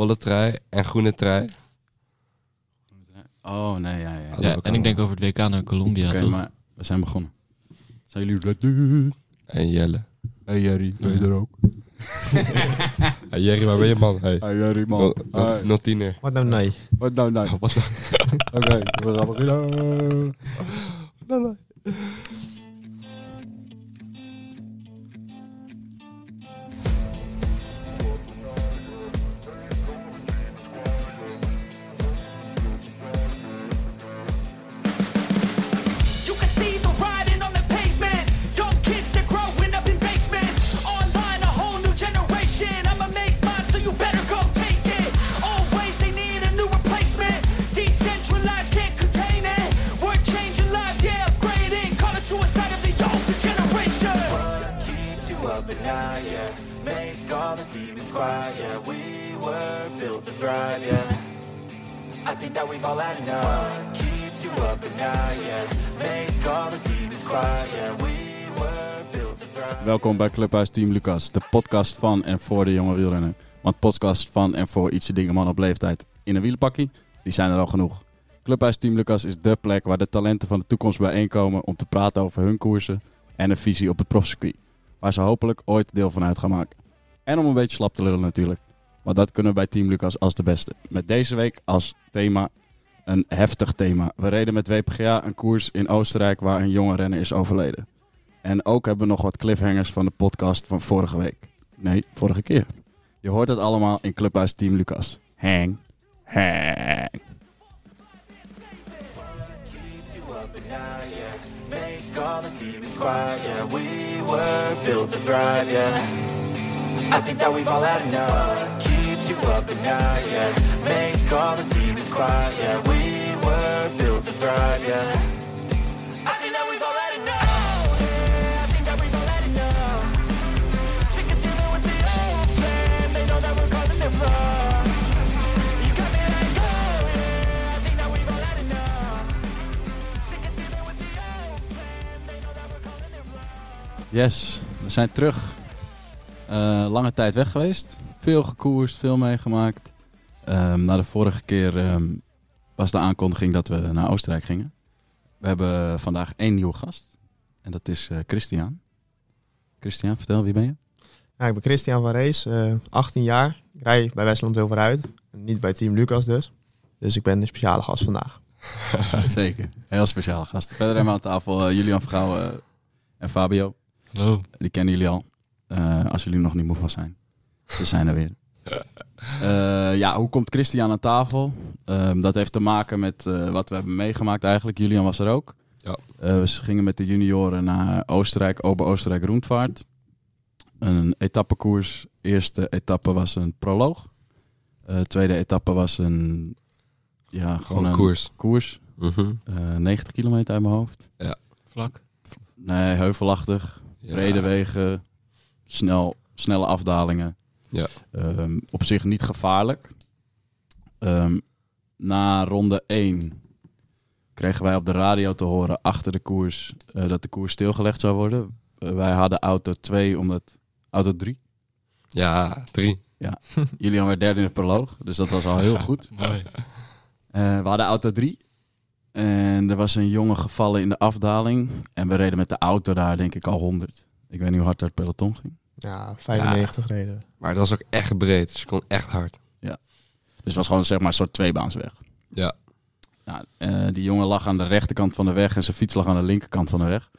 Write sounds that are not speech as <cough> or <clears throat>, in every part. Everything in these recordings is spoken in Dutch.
bolle trui en groene trui. Oh, nee, ja, ja. En ik denk over het WK naar Colombia, Oké, toch? maar we zijn begonnen. Zijn jullie ready? En Jelle. Hey Jerry, ben je er ook? <laughs> Hey Jerry, waar ben je man? Hey. Hey Jerry, Nog- nog- Nog tiener. Wat nou nee? Wat nou, nou? <laughs> Wat nou? Oké, we gaan beginnen. <laughs> night, yeah? Make all the demons quiet, yeah. We were built to thrive, yeah. I think that we've all had enough. What keeps you up at night, yeah. Make all the demons quiet, yeah. We were built to thrive. Welkom bij Clubhuis Team Lucas, de podcast van en voor de jonge wielrenner. Want podcast van en voor ietsje dingen man op leeftijd in een wielenpakkie, die zijn er al genoeg. Clubhuis Team Lucas is dé plek waar de talenten van de toekomst bijeenkomen om te praten over hun koersen en een visie op het profcircuit. Waar ze hopelijk ooit deel van uit gaan maken. En om een beetje slap te lullen natuurlijk. Want dat kunnen we bij Team Lucas als de beste. Met deze week als thema een heftig thema. We reden met WPGA een koers in Oostenrijk waar een jonge renner is overleden. En ook hebben we nog wat cliffhangers van de podcast van vorige week. Nee, vorige keer. Je hoort het allemaal in Clubhuis Team Lucas. Hang. Hang. Were built to thrive, yeah. I think that we've all had enough. Keeps you up at night, yeah. Make all the demons quiet, yeah. We were built to thrive, yeah. Yes, we zijn terug. Eh, lange tijd weg geweest. Veel gekoerst, veel meegemaakt. Ehm, na de vorige keer ehm, was de aankondiging dat we naar Oostenrijk gingen. We hebben vandaag één nieuwe gast. En dat is eh, Christian. Christian, vertel, wie ben je? Ja, ik ben Christian van Rees, eh, 18 jaar. Ik rij bij Westland heel vooruit. Niet bij Team Lucas dus. Dus ik ben een speciale gast vandaag. <laughs> Zeker, heel speciale gast. Verder hebben we aan tafel eh, Julian Vergouwen eh, en Fabio. Hallo. Die kennen jullie al. Eh, als jullie nog niet moe van zijn. Ze zijn er weer. <laughs> Eh, ja, hoe komt Christian aan tafel? Ehm, dat heeft te maken met eh, wat we hebben meegemaakt eigenlijk. Julian was er ook. Ja. Eh, we gingen met de junioren naar Oostenrijk, Ober-Oostenrijk Rundvaart. Een etappekoers. Eerste etappe was een proloog. Eh, tweede etappe was een... Ja, gewoon een koers. koers. Mhm. Eh, 90 kilometer uit mijn hoofd. Vlak. Nee, heuvelachtig. Ja. Brede wegen, snel, snelle afdalingen. Ja. Ehm, op zich niet gevaarlijk. Ehm, na ronde 1 kregen wij op de radio te horen achter de koers eh, dat de koers stilgelegd zou worden. Eh, wij hadden auto 2 omdat auto 3. Ja, drie. Julian werd derde in de proloog, dus dat was al heel goed. Mooi. Eh, we hadden auto 3. En er was een jongen gevallen in de afdaling. En we reden met de auto daar denk ik al 100. Ik weet niet hoe hard het peloton ging. Ja, 95 reden. Maar dat was ook echt breed. Dus je kon echt hard. Dus het was gewoon zeg maar een soort tweebaansweg. Ja. Nou, eh, die jongen lag aan de rechterkant van de weg en zijn fiets lag aan de linkerkant van de weg.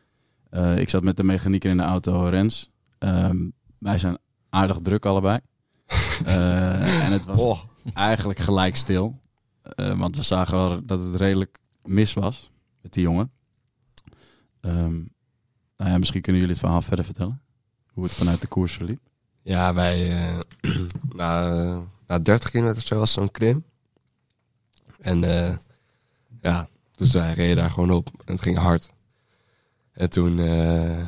Eh, ik zat met de mechanieker in de auto, Rens. Ehm, wij zijn aardig druk allebei. <laughs> Eh, en het was Oh. eigenlijk gelijk stil. Eh, want we zagen wel dat het redelijk mis was met die jongen. Ehm, nou ja, misschien kunnen jullie het verhaal verder vertellen. Hoe het vanuit de koers verliep. Ja, wij... eh, <clears throat> na, eh, na 30 kilometer zo was zo'n klim. En eh, ja, dus wij reden daar gewoon op. En het ging hard. En toen eh,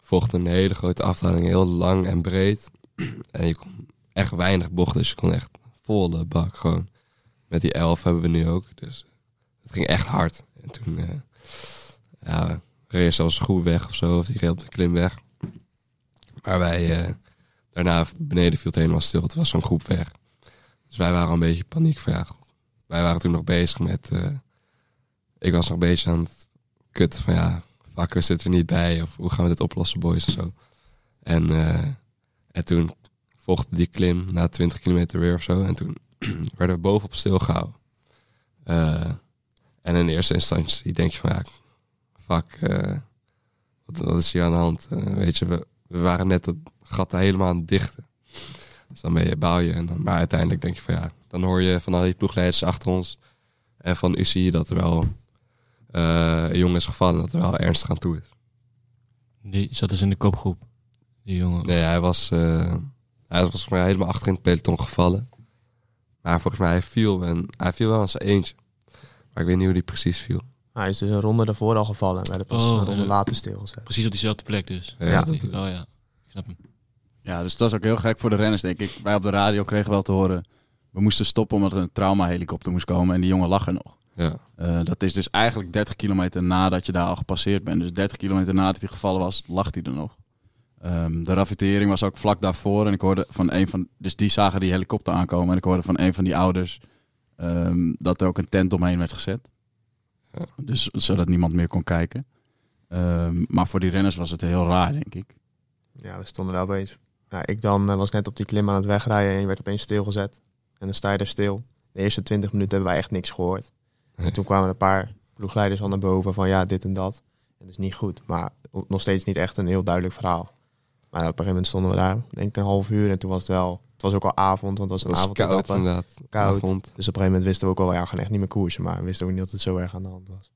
volgde een hele grote afdaling. Heel lang en breed. <clears throat> En je kon echt weinig bochten. Dus je kon echt volle bak gewoon. Met die 11 hebben we nu ook. Dus het ging echt hard. En toen eh ja, reed zelfs goed weg of zo. Of die reed op de klim weg. Maar wij... eh, Daarna beneden viel het helemaal stil. Het was zo'n groep weg. Dus wij waren een beetje paniek. Wij waren toen nog bezig met... eh, ik was nog beetje aan het kutten van ja, fuck, we zitten er niet bij. Of hoe gaan we dit oplossen, boys en zo. En, en toen volgde die klim na 20 kilometer weer of zo. En toen <clears throat> werden we bovenop stilgehouden. Eh, en in eerste instantie denk je van ja, fuck, eh, wat, wat is hier aan de hand? Eh, weet je, we, we waren net dat gat helemaal aan het dichten. Dus dan ben je, baal je. En dan, maar uiteindelijk denk je van ja, dan hoor je van al die ploegleiders achter ons en van UCI dat er wel eh, een jongen is gevallen, dat er wel ernstig aan toe is. Die zat dus in de kopgroep. Die jongen. Nee, hij was, hij was volgens mij helemaal achter in het peloton gevallen. Maar volgens mij hij viel en hij viel wel aan zijn eentje. Maar ik weet niet hoe die precies viel. Hij is dus een ronde daarvoor al gevallen en werden pas Oh, een ronde ja. later stilgezet. Precies op diezelfde plek dus. Ja, Oh ja, ik snap hem. Ja, dus dat is ook heel gek voor de renners, denk ik. Wij op de radio kregen wel te horen... We moesten stoppen omdat er een traumahelikopter moest komen en die jongen lag er nog. ja. Eh, dat is dus eigenlijk 30 kilometer nadat je daar al gepasseerd bent. Dus 30 kilometer nadat hij gevallen was, lag hij er nog. Ehm, de ravitering was ook vlak daarvoor. En ik hoorde van een van. Dus die zagen die helikopter aankomen. En ik hoorde van een van die ouders. Ehm, dat er ook een tent omheen werd gezet. Ja. Dus zodat niemand meer kon kijken. Ehm, maar voor die renners was het heel raar, denk ik. Ja, we stonden daar opeens. Ja, ik dan eh, was net op die klim aan het wegrijden en je werd opeens stilgezet. En dan sta je er stil. De eerste 20 minuten hebben wij echt niks gehoord. <laughs> En toen kwamen een paar ploegleiders al naar boven van ja, dit en dat. En dat is niet goed. Maar nog steeds niet echt een heel duidelijk verhaal. Maar op een gegeven moment stonden we daar, denk ik een half uur. En toen was het wel, het was ook al avond, want het was een was avond koud inderdaad. Koud. Avond. Dus op een gegeven moment wisten we ook wel, ja, we gaan echt niet meer koersen. Maar we wisten ook niet dat het zo erg aan de hand was.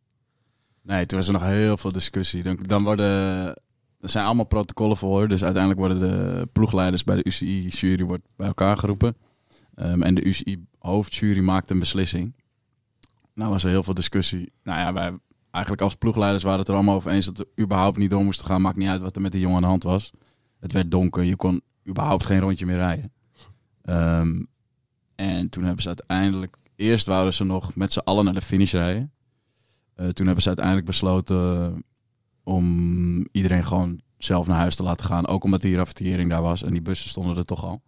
Nee, toen was er nog heel veel discussie. Dan, dan worden. Er zijn allemaal protocollen voor. Dus uiteindelijk worden de ploegleiders bij de UCI-jury wordt bij elkaar geroepen. Ehm, en de UCI-hoofdjury maakt een beslissing. Nou was er heel veel discussie. Nou ja, wij eigenlijk als ploegleiders waren het er allemaal over eens dat we überhaupt niet door moesten gaan. Maakt niet uit wat er met die jongen aan de hand was. Het werd donker. Je kon überhaupt geen rondje meer rijden. Ehm, en toen hebben ze uiteindelijk... Eerst wouden ze nog met z'n allen naar de finish rijden. Eh, toen hebben ze uiteindelijk besloten om iedereen gewoon zelf naar huis te laten gaan. Ook omdat die ravitering daar was en die bussen stonden er toch al.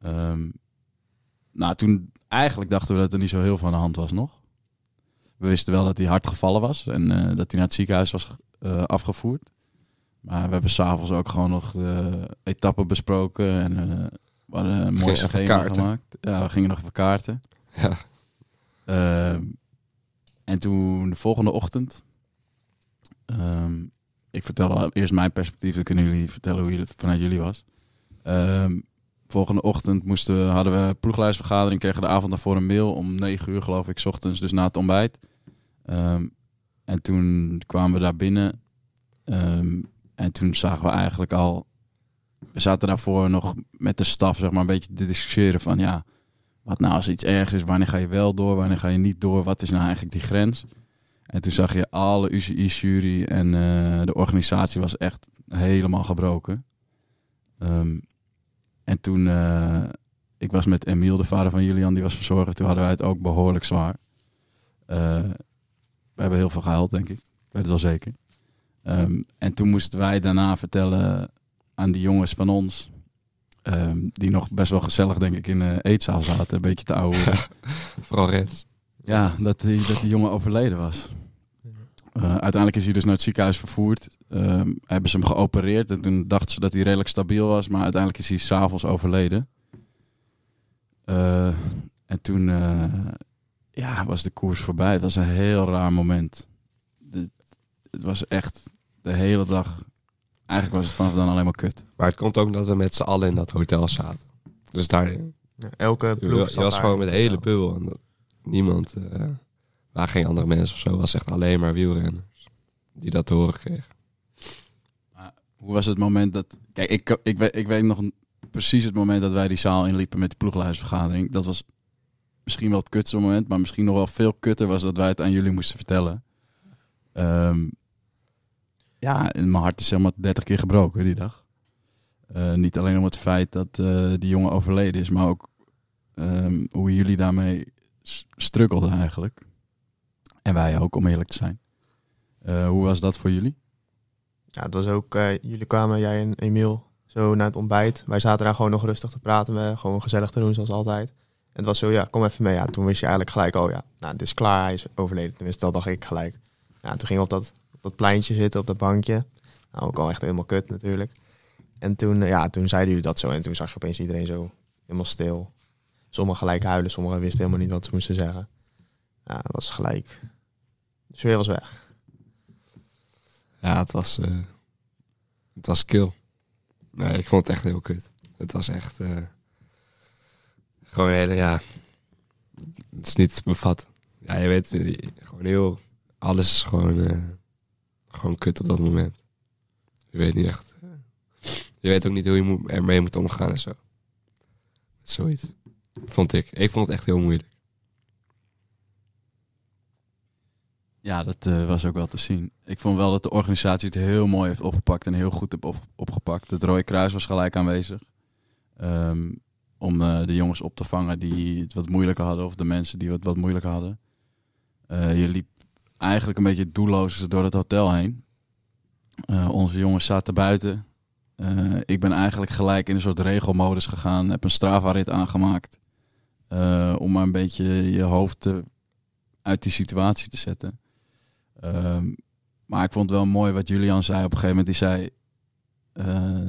Ehm, nou, toen eigenlijk dachten we dat er niet zo heel veel aan de hand was nog. We wisten wel dat hij hard gevallen was en eh, dat hij naar het ziekenhuis was eh, afgevoerd. Maar we hebben s'avonds ook gewoon nog de etappen besproken en we hadden een mooi Ging even schema kaarten. gemaakt. Ja, we gingen nog even kaarten. Ja. Ehm, en toen de volgende ochtend. ehm, ik vertel eerst mijn perspectief, dan kunnen jullie vertellen hoe het vanuit jullie was. Ehm, volgende ochtend moesten we, hadden we ploegleidersvergadering, kregen de avond daarvoor een mail om 9 uur geloof ik, 's ochtends, dus na het ontbijt. En toen kwamen we daar binnen. En toen zagen we eigenlijk al. We zaten daarvoor nog met de staf, zeg maar, een beetje te discussiëren van ja. Wat nou als iets ergs is, wanneer ga je wel door, wanneer ga je niet door, wat is nou eigenlijk die grens? En toen zag je alle UCI-jury en eh, de organisatie was echt helemaal gebroken. Ehm, en toen, eh, ik was met Emiel, de vader van Julian, die was verzorgd. Toen hadden wij het ook behoorlijk zwaar. Eh, we hebben heel veel gehuild, denk ik. Ik weet het wel zeker. Ehm, en toen moesten wij daarna vertellen aan die jongens van ons, ehm, die nog best wel gezellig, denk ik, in de eetzaal zaten, een beetje te ouwe. <laughs> Vooral Rens. Ja, dat die, dat die jongen overleden was. Eh, uiteindelijk is hij dus naar het ziekenhuis vervoerd. Ehm, hebben ze hem geopereerd en toen dachten ze dat hij redelijk stabiel was. Maar uiteindelijk is hij s'avonds overleden. Eh, en toen eh, ja, was de koers voorbij. Het was een heel raar moment. Het was echt de hele dag... Eigenlijk was het vanaf dan alleen maar kut. Maar het komt ook dat we met z'n allen in dat hotel zaten. Dus daar, elke ploeg je zat was daar. gewoon met de hele Ja. bubbel. En dat- niemand, eh waar geen andere mensen of zo, was echt alleen maar wielrenners. Die dat te horen kregen. Hoe was het moment dat... Kijk, ik, ik, weet, ik weet nog een- precies het moment dat wij die zaal inliepen met de ploegleidersvergadering. Dat was misschien wel het kutste moment, maar misschien nog wel veel kutter was dat wij het aan jullie moesten vertellen. Ehm, ja, en mijn hart is helemaal 30 keer gebroken die dag. Eh, niet alleen om het feit dat eh, die jongen overleden is, maar ook ehm, hoe jullie daarmee s- struggelden eigenlijk. En wij ook, om eerlijk te zijn. Eh, hoe was dat voor jullie? Ja, het was ook, jullie kwamen, jij en Emiel, zo naar het ontbijt. Wij zaten daar gewoon nog rustig te praten, we, gewoon gezellig te doen zoals altijd. het was zo, ja, kom even mee. Ja, toen wist je eigenlijk gelijk, oh ja, nou, dit is klaar, hij is overleden. Tenminste, dat dacht ik gelijk. Ja, toen ging op dat, dat pleintje zitten, op dat bankje. Nou, ook al echt helemaal kut natuurlijk. En toen, eh, ja, toen zeiden jullie dat zo. En toen zag je opeens iedereen zo helemaal stil. Sommigen gelijk huilen, sommigen wisten helemaal niet wat ze moesten zeggen. Ja, dat was gelijk. De sfeer was weg. Ja, het was, eh, het was kill. Nee, ik vond het echt heel kut. Het was echt eh, gewoon hele, ja, het is niet te bevatten. Ja, je weet, gewoon heel, alles is gewoon, gewoon kut op dat moment. Je weet niet echt, eh, je weet ook niet hoe je ermee moet omgaan en zo. Zoiets, vond ik. Ik vond het echt heel moeilijk. Ja, dat eh, was ook wel te zien. Ik vond wel dat de organisatie het heel mooi heeft opgepakt en heel goed heeft op, opgepakt. Het Rode Kruis was gelijk aanwezig. Ehm, om eh, de jongens op te vangen die het wat moeilijker hadden. Of de mensen die het wat moeilijker hadden. Eh, je liep eigenlijk een beetje doelloos door het hotel heen. Eh, onze jongens zaten buiten. Eh, ik ben eigenlijk gelijk in een soort regelmodus gegaan. Heb een Strava-rit aangemaakt. eh, om maar een beetje je hoofd te, uit die situatie te zetten. Ehm, maar ik vond het wel mooi wat Julian zei op een gegeven moment. Die zei,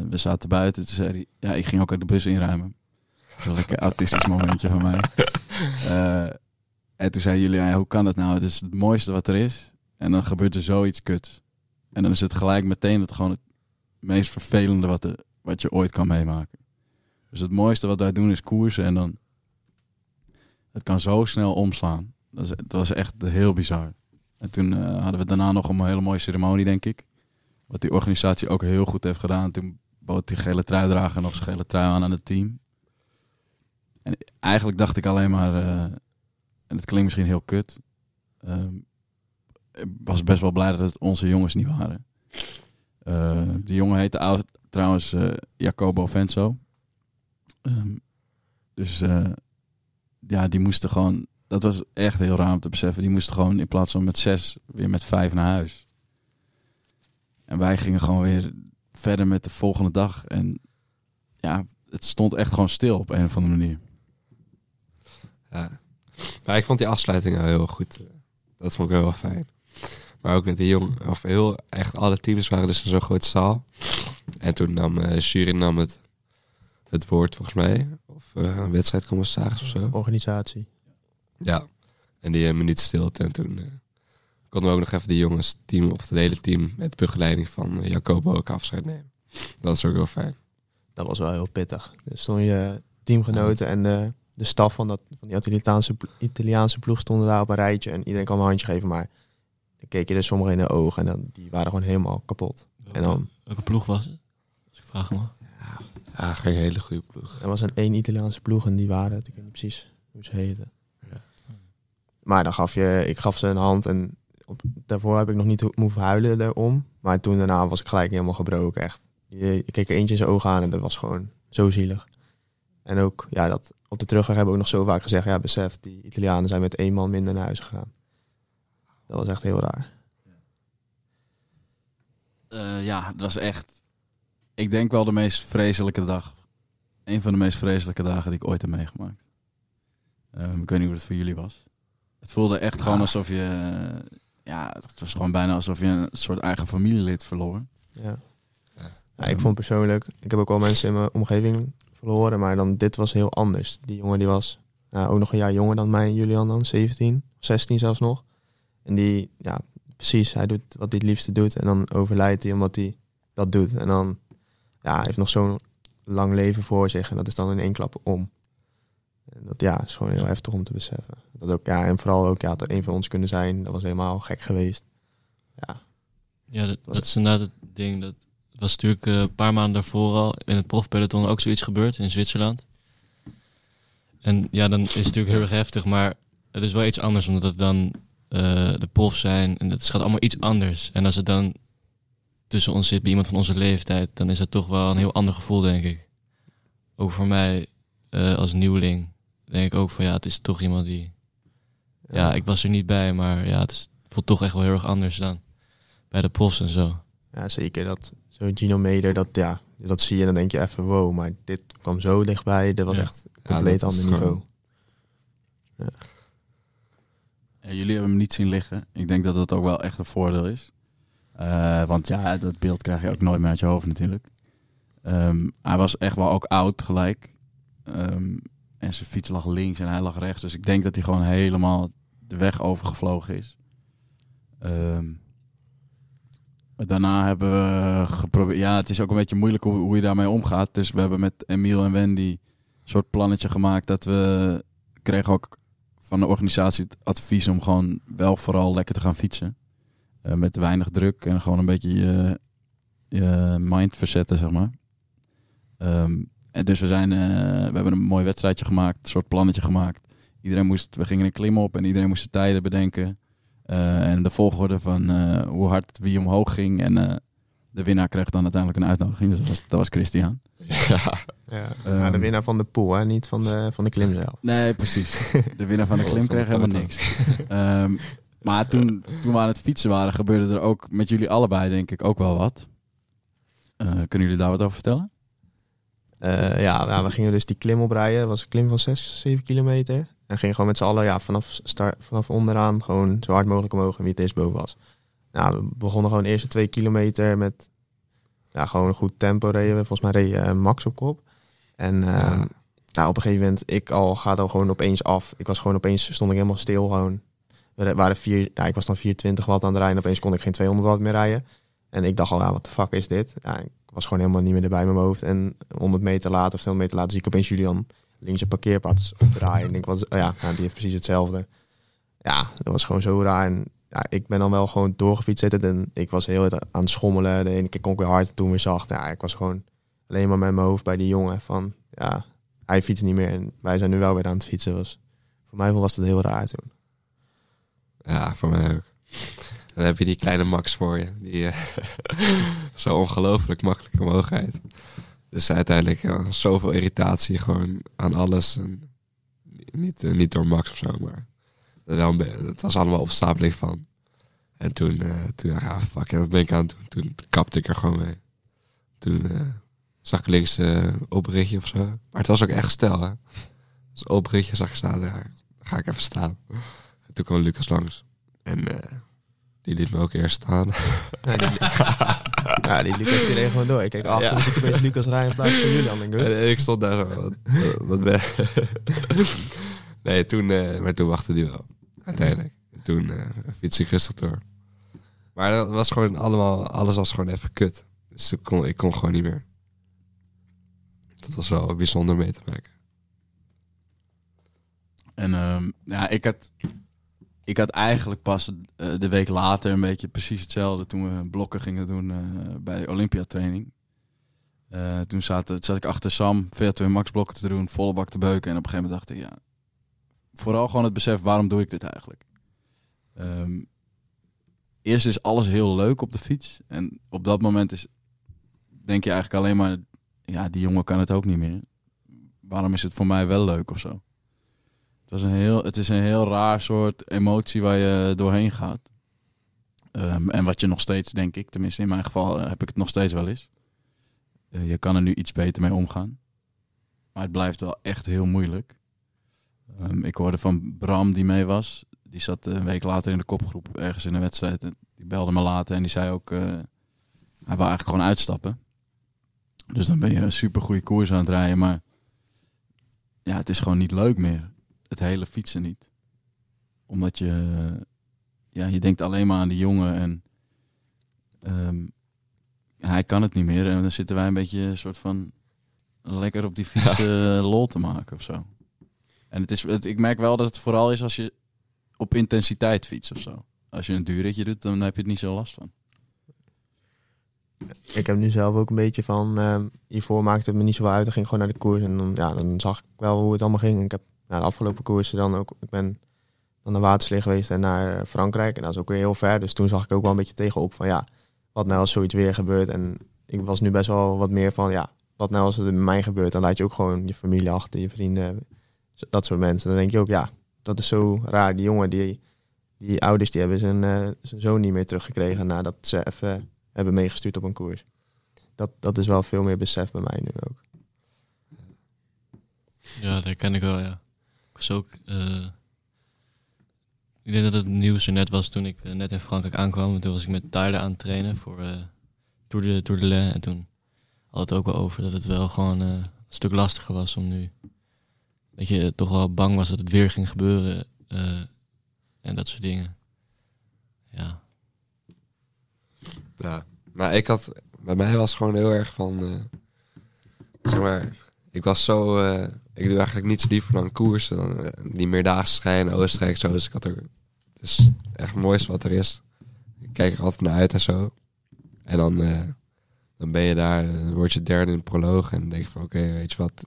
we zaten buiten. Toen zei hij, ja, ik ging ook uit de bus inruimen. Zo'n lekker autistisch momentje van mij. <laughs> En toen zei ja, hoe kan dat nou? Het is het mooiste wat er is. En dan gebeurt er zoiets kuts. En dan is het gelijk meteen het gewoon het meest vervelende wat, wat je ooit kan meemaken. Dus het mooiste wat wij doen is koersen en dan... Het kan zo snel omslaan. Dat was echt heel bizar. En toen eh, hadden we daarna nog een hele mooie ceremonie, denk ik. Wat die organisatie ook heel goed heeft gedaan. Toen bood die gele truidrager nog zijn gele trui aan aan het team. En eigenlijk dacht ik alleen maar... eh, en het klinkt misschien heel kut. ehm, ik was best wel blij dat het onze jongens niet waren. Eh, die jongen heette ou- trouwens eh, Jacobo Venso. Ehm, dus eh, ja, die moesten gewoon... Dat was echt heel raar om te beseffen. Die moesten gewoon in plaats van met zes weer met vijf naar huis. En wij gingen gewoon weer verder met de volgende dag. En ja, het stond echt gewoon stil op een of andere manier. Ja. Maar ik vond die afsluiting wel heel goed. Dat vond ik wel fijn. Maar ook met de jong, of heel, echt alle teams waren dus in zo'n grote zaal. En toen nam eh jury nam het, het woord volgens mij. Of eh, een wedstrijdcommissaris of zo. Organisatie. Ja. En die een minuut stilte. En toen eh, konden we ook nog even de jongens team, of het hele team, met begeleiding van eh, Jacobo ook afscheid nemen. Dat is ook heel fijn. Dat was wel heel pittig. Er stonden je teamgenoten en de, staf van, dat, van die Italiaanse, Italiaanse ploeg stonden daar op een rijtje. En iedereen kwam een handje geven, maar dan keek je er sommigen in de ogen en dan, die waren gewoon helemaal kapot. En dan, Welke ploeg was het? Als ik vragen mag. Ja, geen hele goede ploeg. er was een één Italiaanse ploeg en die waren, het, ik weet niet precies hoe ze heten. Ja. Maar dan gaf je, ik gaf ze een hand en op, daarvoor heb ik nog niet ho- hoeven huilen erom. Maar toen daarna was ik gelijk helemaal gebroken, echt. Je, je keek er eentje in zijn ogen aan en dat was gewoon zo zielig. En ook, ja, dat op de terugweg hebben we ook nog zo vaak gezegd, ja, besef, die Italianen zijn met één man minder naar huis gegaan. Dat was echt heel raar. Eh, ja, het was echt. Ik denk wel de meest vreselijke dag. Een van de meest vreselijke dagen die ik ooit heb meegemaakt. Ehm, ik weet niet hoe het voor jullie was. Het voelde echt gewoon alsof je. eh, ja, het was gewoon bijna alsof je een soort eigen familielid verloor. Ja. Ja, ik vond persoonlijk, ik heb ook wel mensen in mijn omgeving verloren, maar dan dit was heel anders. Die jongen die was nou, ook nog een jaar jonger dan mij en Julian dan, 17, 16 zelfs nog. En die, ja, precies, hij doet wat hij het liefste doet en dan overlijdt hij omdat hij dat doet. En dan, ja, hij heeft nog zo'n lang leven voor zich en dat is dan in één klap om. En dat ja, is gewoon heel heftig om te beseffen. Dat ook, ja, en vooral ook, ja, er een van ons kunnen zijn, dat was helemaal gek geweest. Ja, Ja, dat, Was- dat is inderdaad het ding. Dat het was natuurlijk eh, een paar maanden daarvoor al in het profpeloton ook zoiets gebeurd in Zwitserland. En ja, dan is het natuurlijk heel erg heftig, maar het is wel iets anders omdat het dan eh, de profs zijn en het gaat allemaal iets anders. En als het dan tussen ons zit bij iemand van onze leeftijd, dan is dat toch wel een heel ander gevoel, denk ik. Ook voor mij eh, als nieuweling denk ik ook van ja, het is toch iemand die... Ja, ik was er niet bij, maar ja, het, is, het voelt toch echt wel heel erg anders dan bij de profs en zo. Ja, zeker. Dat, zo Gino Meder, dat, ja, dat zie je en dan denk je even wow. Maar dit kwam zo dichtbij. Dit was Ja. echt een compleet ander niveau. Ja, jullie hebben hem niet zien liggen. Ik denk dat dat ook wel echt een voordeel is. Eh, want ja, dat beeld krijg je ook nooit meer uit je hoofd natuurlijk. Ehm, hij was echt wel ook oud gelijk. Ehm, en zijn fiets lag links en hij lag rechts. Dus ik denk dat hij gewoon helemaal de weg overgevlogen is. Ehm, daarna hebben we geprobeerd... Ja, het is ook een beetje moeilijk hoe, je daarmee omgaat. Dus we hebben met Emiel en Wendy een soort plannetje gemaakt dat we... kregen ook van de organisatie het advies om gewoon wel vooral lekker te gaan fietsen. Eh, met weinig druk en gewoon een beetje je, je mind verzetten, zeg maar. Ehm, en dus we, zijn, eh, we hebben een mooi wedstrijdje gemaakt, een soort plannetje gemaakt. Iedereen moest, we gingen een klim op en iedereen moest de tijden bedenken. Eh, en de volgorde van eh, hoe hard wie omhoog ging. En eh, de winnaar kreeg dan uiteindelijk een uitnodiging. Dus dat was, dat was Christian. <laughs> Ja. Ja. Ehm, maar de winnaar van de pool, hè? niet van de, van de klim zelf. Nee, precies. De winnaar van de klim Van kreeg helemaal niks. Ehm, maar toen, toen we aan het fietsen waren, gebeurde er ook met jullie allebei denk ik ook wel wat. Eh, kunnen jullie daar wat over vertellen? Eh, ja, nou, we gingen dus die klim oprijden. Dat was een klim van 6, 7 kilometer. En gingen gewoon met z'n allen ja, vanaf, start, vanaf onderaan gewoon zo hard mogelijk omhoog en wie het eerst boven was. Nou, we begonnen gewoon de eerste twee kilometer met ja, gewoon een goed tempo reden. Volgens mij reed eh, Max op kop. En eh, nou, op een gegeven moment, ik al gaat al gewoon opeens af. Ik was gewoon opeens, stond ik helemaal stil gewoon. We waren vier, ja, ik was dan 420 watt aan het rijden. Opeens kon ik geen 200 watt meer rijden. En ik dacht al, ja, wat de fuck is dit? Ja, ik was gewoon helemaal niet meer erbij met mijn hoofd. En 100 meter later of 200 meter later zie ik opeens Julian links een parkeerplaats opdraaien. En ik was, oh ja, die heeft precies hetzelfde. Ja, dat was gewoon zo raar. En ja, ik ben dan wel gewoon doorgefietst zitten. En ik was heel aan het schommelen. De ene keer kon ik weer hard, toen weer zacht. Ja, ik was gewoon alleen maar met mijn hoofd bij die jongen. Van, ja, hij fietst niet meer. En wij zijn nu wel weer aan het fietsen. Was, voor mij was dat heel raar toen. Ja, voor mij ook. Dan heb je die kleine Max voor je. Die eh, <laughs> zo ongelooflijk makkelijk omhoog rijdt. Dus uiteindelijk ja, zoveel irritatie gewoon aan alles. En niet, eh, niet door Max of zo, maar het was allemaal opstapeling van. En toen, eh, toen ja, fuck, dat ben ik aan het doen. Toen kapte ik er gewoon mee. Toen eh, zag ik links ritje of zo. Maar het was ook echt stel, hè. Dus open ritje zag ik staan, dan ga ik even staan. En toen kwam Lucas langs. En die liet me ook eerst staan. <laughs> Ja, die, <laughs> ja, die Lucas die reed gewoon door. Ik kijk achter, Ja. dus ik opeens Lucas rijden in plaats van Julian. Denk ik, huh? En ik stond daar zo, wat, wat ben <laughs> Nee, toen, eh, maar toen wachtte die wel. Uiteindelijk. Toen eh fiets ik rustig door. Maar dat was gewoon allemaal, alles was gewoon even kut. Dus ik kon, ik kon gewoon niet meer. Dat was wel bijzonder mee te maken. En ehm, ja, ik had, ik had eigenlijk pas eh, de week later een beetje precies hetzelfde toen we blokken gingen doen eh, bij Olympiatraining. Eh toen zat, ik achter Sam VO2 max blokken te doen, volle bak te beuken. En op een gegeven moment dacht ik, ja, vooral gewoon het besef, waarom doe ik dit eigenlijk? Ehm, eerst is alles heel leuk op de fiets. En op dat moment is, denk je eigenlijk alleen maar, ja, die jongen kan het ook niet meer. Waarom is het voor mij wel leuk of zo? Het, een heel, het is een heel raar soort emotie waar je doorheen gaat. Ehm, en wat je nog steeds, denk ik, tenminste in mijn geval eh, heb ik het nog steeds wel eens. Eh, je kan er nu iets beter mee omgaan. Maar het blijft wel echt heel moeilijk. Ehm, ik hoorde van Bram die mee was. Die zat een week later in de kopgroep ergens in een wedstrijd. En die belde me later en die zei ook... eh, hij wil eigenlijk gewoon uitstappen. Dus dan ben je een super goede koers aan het rijden. Maar ja, het is gewoon niet leuk meer het hele fietsen niet. Omdat je, ja, je denkt alleen maar aan die jongen en ehm, hij kan het niet meer. En dan zitten wij een beetje een soort van lekker op die fiets eh, lol te maken of zo. En het is, het, ik merk wel dat het vooral is als je op intensiteit fietst of zo. Als je een duurritje doet, dan heb je het niet zo last van. Ik heb nu zelf ook een beetje van... ehm, hiervoor maakte het me niet zo uit. Dan ging ik gewoon naar de koers. En dan, ja, dan zag ik wel hoe het allemaal ging. En ik heb nou, de afgelopen koersen dan ook... Ik ben dan naar Waterslee geweest en naar Frankrijk. En dat is ook weer heel ver. Dus toen zag ik ook wel een beetje tegenop van... Ja, wat nou als zoiets weer gebeurt. En ik was nu best wel wat meer van... Ja, wat nou als het met mij gebeurt. Dan laat je ook gewoon je familie achter, je vrienden. Dat soort mensen. Dan denk je ook, ja, dat is zo raar. Die jongen, die, die ouders, die hebben zijn, eh, zijn zoon niet meer teruggekregen... nadat ze even hebben meegestuurd op een koers. Dat, dat is wel veel meer besef bij mij nu ook. Ja, dat herken ik wel, ja. Was ook eh, ik denk dat het nieuws er net was toen ik eh, net in Frankrijk aankwam. Toen was ik met Tyler aan het trainen voor eh Tour de Tour de. En toen had het ook wel over dat het wel gewoon een stuk lastiger was om nu... Dat je toch wel bang was dat het weer ging gebeuren. en dat soort dingen. Ja, Ja, maar ik had, bij mij was gewoon heel erg van, zeg maar, ik was zo, eh, ik doe eigenlijk niets liever dan koersen, dan eh, die meerdaagse schijn, Oostenrijk zo, dus ik had er, het is echt het mooiste wat er is. Ik kijk er altijd naar uit en zo. En dan, eh, dan ben je daar, dan word je derde in de proloog en denk je van, oké, weet je wat,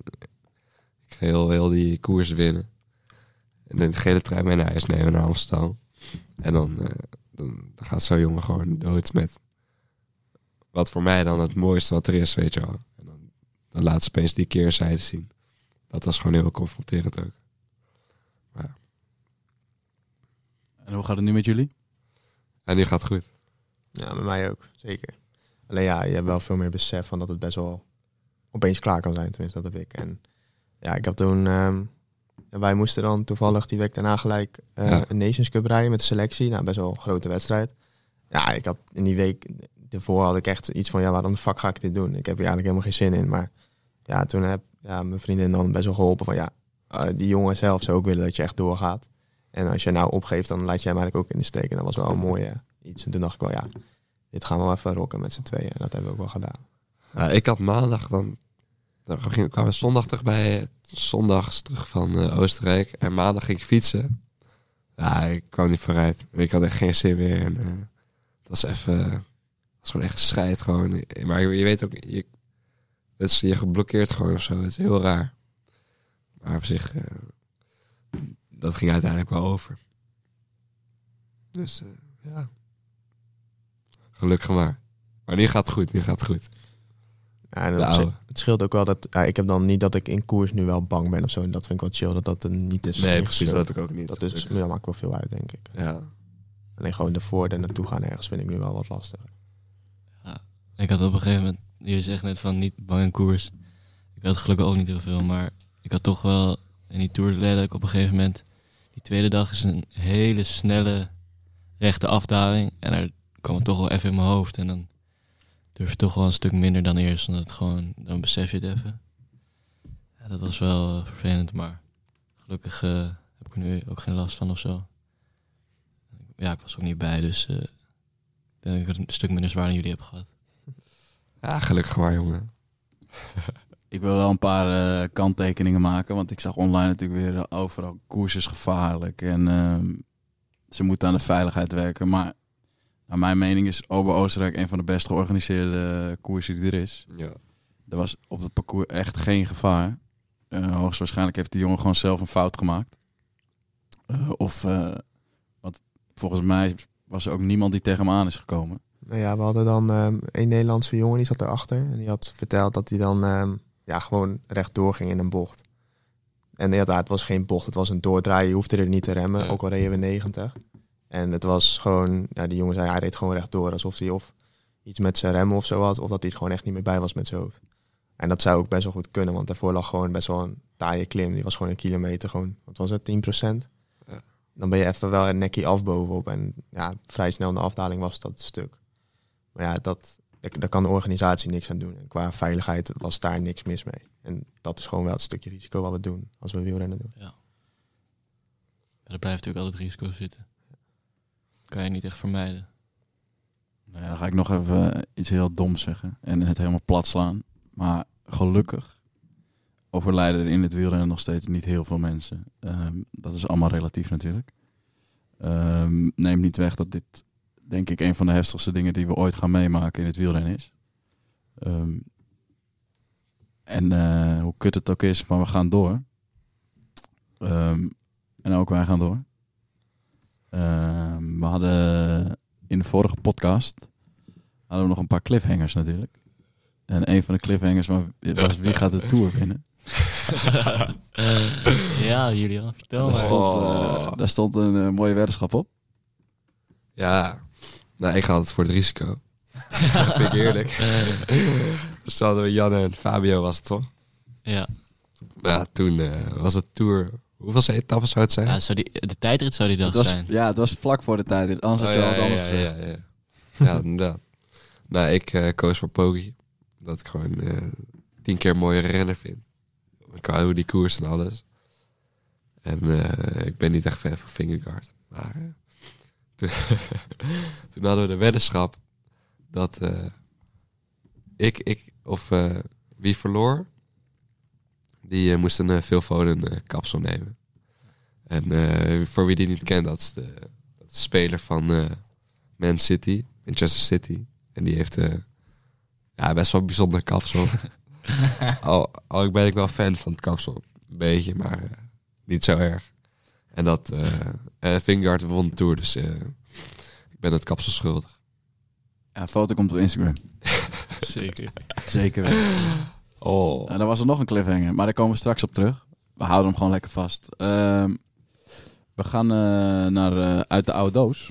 ik ga heel, heel die koers winnen. En dan de gele trein mee naar huis nemen naar Amsterdam. En dan, dan, dan gaat zo'n jongen gewoon dood met wat voor mij dan het mooiste wat er is, weet je wel. Dan, laat ze opeens die keerzijde zien. Dat was gewoon heel confronterend ook. En hoe gaat het nu met jullie? En die gaat goed. Ja, met mij ook, zeker. Alleen ja, je hebt wel veel meer besef van dat het best wel opeens klaar kan zijn, tenminste dat heb ik. En ja, ik heb toen, ehm, wij moesten dan toevallig die week daarna gelijk eh, Ja. een Nations Cup rijden met de selectie. Nou, best wel een grote wedstrijd. Ja, ik had in die week ervoor had ik echt iets van, ja, waarom de fuck ga ik dit doen? Ik heb hier eigenlijk helemaal geen zin in. Maar ja, toen heb ja, mijn vriendin dan best wel geholpen van, ja, eh, die jongen zelf zou ook willen dat je echt doorgaat. En als je nou opgeeft, dan laat je hem eigenlijk ook in de steek. En dat was wel een mooie iets. En toen dacht ik wel, ja, dit gaan we wel even rocken met z'n tweeën. En dat hebben we ook wel gedaan. Ik had maandag dan... Dan ging, kwamen we zondag terug bij... Zondags terug van eh, Oostenrijk. En maandag ging ik fietsen. Ja, ik kwam niet vooruit. Ik had echt geen zin meer. En, eh, dat was even... Dat was gewoon echt scheid gewoon. Maar je, je weet ook... Je, het is, je geblokkeerd gewoon of zo. Het is heel raar. Maar op zich... eh, dat ging uiteindelijk wel over. Dus eh, ja. Gelukkig maar. Maar nu gaat het goed. Nu gaat het goed. Ja, en het scheelt ook wel dat... Ja, ik heb dan niet dat ik in koers nu wel bang ben of zo. En dat vind ik wel chill dat dat er niet is. Nee, precies. Dat heb ik ook niet. dat, is, dat maakt wel veel uit, denk ik. Ja. Alleen gewoon ervoor er naartoe gaan ergens vind ik nu wel wat lastiger. Ik had op een gegeven moment, jullie zeggen net van niet bang in koers. Ik had gelukkig ook niet heel veel, maar ik had toch wel in die Tour de ik op een gegeven moment, die tweede dag is een hele snelle rechte afdaling en daar kwam het toch wel even in mijn hoofd en dan durf je toch wel een stuk minder dan eerst, omdat het gewoon, dan besef je het even. Ja, dat was wel eh, vervelend, maar gelukkig eh, heb ik er nu ook geen last van of zo. Ja, ik was ook niet bij, dus eh, ik denk dat ik een stuk minder zwaar dan jullie heb gehad. Ja, gelukkig maar, jongen. Ik wil wel een paar eh, kanttekeningen maken, want ik zag online natuurlijk weer eh, overal koers is gevaarlijk en ehm, ze moeten aan de veiligheid werken. Maar naar mijn mening is Ober-Oostenrijk een van de best georganiseerde koersen die er is. Ja. Er was op het parcours echt geen gevaar. Eh, hoogstwaarschijnlijk heeft die jongen gewoon zelf een fout gemaakt. Of, want volgens mij was er ook niemand die tegen hem aan is gekomen. Nou ja, we hadden dan ehm, een Nederlandse jongen, die zat erachter. En die had verteld dat hij dan ehm, ja, gewoon rechtdoor ging in een bocht. En inderdaad, het was geen bocht, het was een doordraaien. Je hoefde er niet te remmen, Ja. ook al reden we 90. En het was gewoon, ja, die jongen zei, hij reed gewoon rechtdoor. Alsof hij of iets met zijn remmen of zo had, of dat hij er gewoon echt niet meer bij was met zijn hoofd. En dat zou ook best wel goed kunnen, want daarvoor lag gewoon best wel een taaie klim. Die was gewoon een kilometer, gewoon, wat was het, 10%? Ja. Dan ben je even wel een nekkie af bovenop. En ja, vrij snel in de afdaling was dat stuk. Maar ja, dat, daar kan de organisatie niks aan doen. En qua veiligheid was daar niks mis mee. En dat is gewoon wel het stukje risico wat we doen als we wielrennen doen. Ja, er blijft natuurlijk altijd risico zitten. Kan je niet echt vermijden. Nou ja, dan ga ik nog even eh, iets heel doms zeggen en het helemaal plat slaan. Maar gelukkig overlijden er in het wielrennen nog steeds niet heel veel mensen. Ehm, dat is allemaal relatief natuurlijk. Ehm neemt niet weg dat dit, denk ik, een van de heftigste dingen die we ooit gaan meemaken in het wielrennen is. Ehm, en eh, hoe kut het ook is, maar we gaan door. Ehm, en ook wij gaan door. Ehm, we hadden in de vorige podcast hadden we nog een paar cliffhangers natuurlijk. En een van de cliffhangers wa- was wie gaat de Tour winnen. <laughs> ja, Julian, vertel Daar maar. stond, eh, daar stond een eh, mooie weddenschap op. Ja. Nou, ik ga het voor het risico. dat vind ik eerlijk. dus hadden we Janne en Fabio was het toch? Ja, Ja, toen eh, was het Tour Hoeveelste etappe zou het zijn? Ja, zou die, de tijdrit zou die dag was, zijn. ja, het was vlak voor de tijd. Anders had Oh, je ja, al wat anders ja, gezegd. ja, ja. ja, inderdaad. Nou, ik eh, koos voor Poggi. Dat ik gewoon eh, tien keer een mooie renner vind. Qua hoe die koers en alles. En eh, ik ben niet echt fan van Fingergaard. Maar eh, toen, <laughs> toen hadden we de weddenschap dat eh, ik, ik of eh, wie verloor, die eh, moest een eh, kapsel nemen. En voor wie die niet kent, dat is de, dat is de speler van Man City, Manchester City. En die heeft ja, best wel een bijzonder kapsel. <laughs> al, al ben ik wel fan van het kapsel. Een beetje, maar niet zo erg. En dat eh Vingard won de Tour, dus eh, ik ben het kapsel schuldig. Ja, een foto komt op Instagram. <laughs> Zeker. Zeker weten. Oh. En dan was er nog een cliffhanger, maar daar komen we straks op terug. We houden hem gewoon lekker vast. Ehm, we gaan eh, naar eh, Uit de Oude Doos.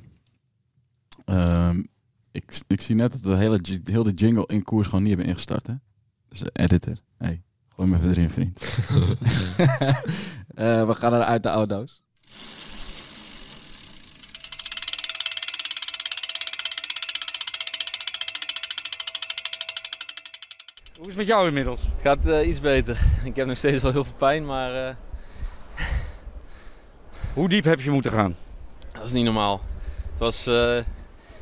Ehm, ik, ik zie net dat we de hele, heel de jingle in koers gewoon niet hebben ingestart. Hè? Dus editor, hey, gooi hem even erin, vriend. <laughs> <laughs> Eh, we gaan naar Uit de Oude Doos. Hoe is het met jou inmiddels? Het gaat eh, iets beter. Ik heb nog steeds wel heel veel pijn, maar eh, <laughs> Hoe diep heb je moeten gaan? dat is niet normaal. Het was, eh,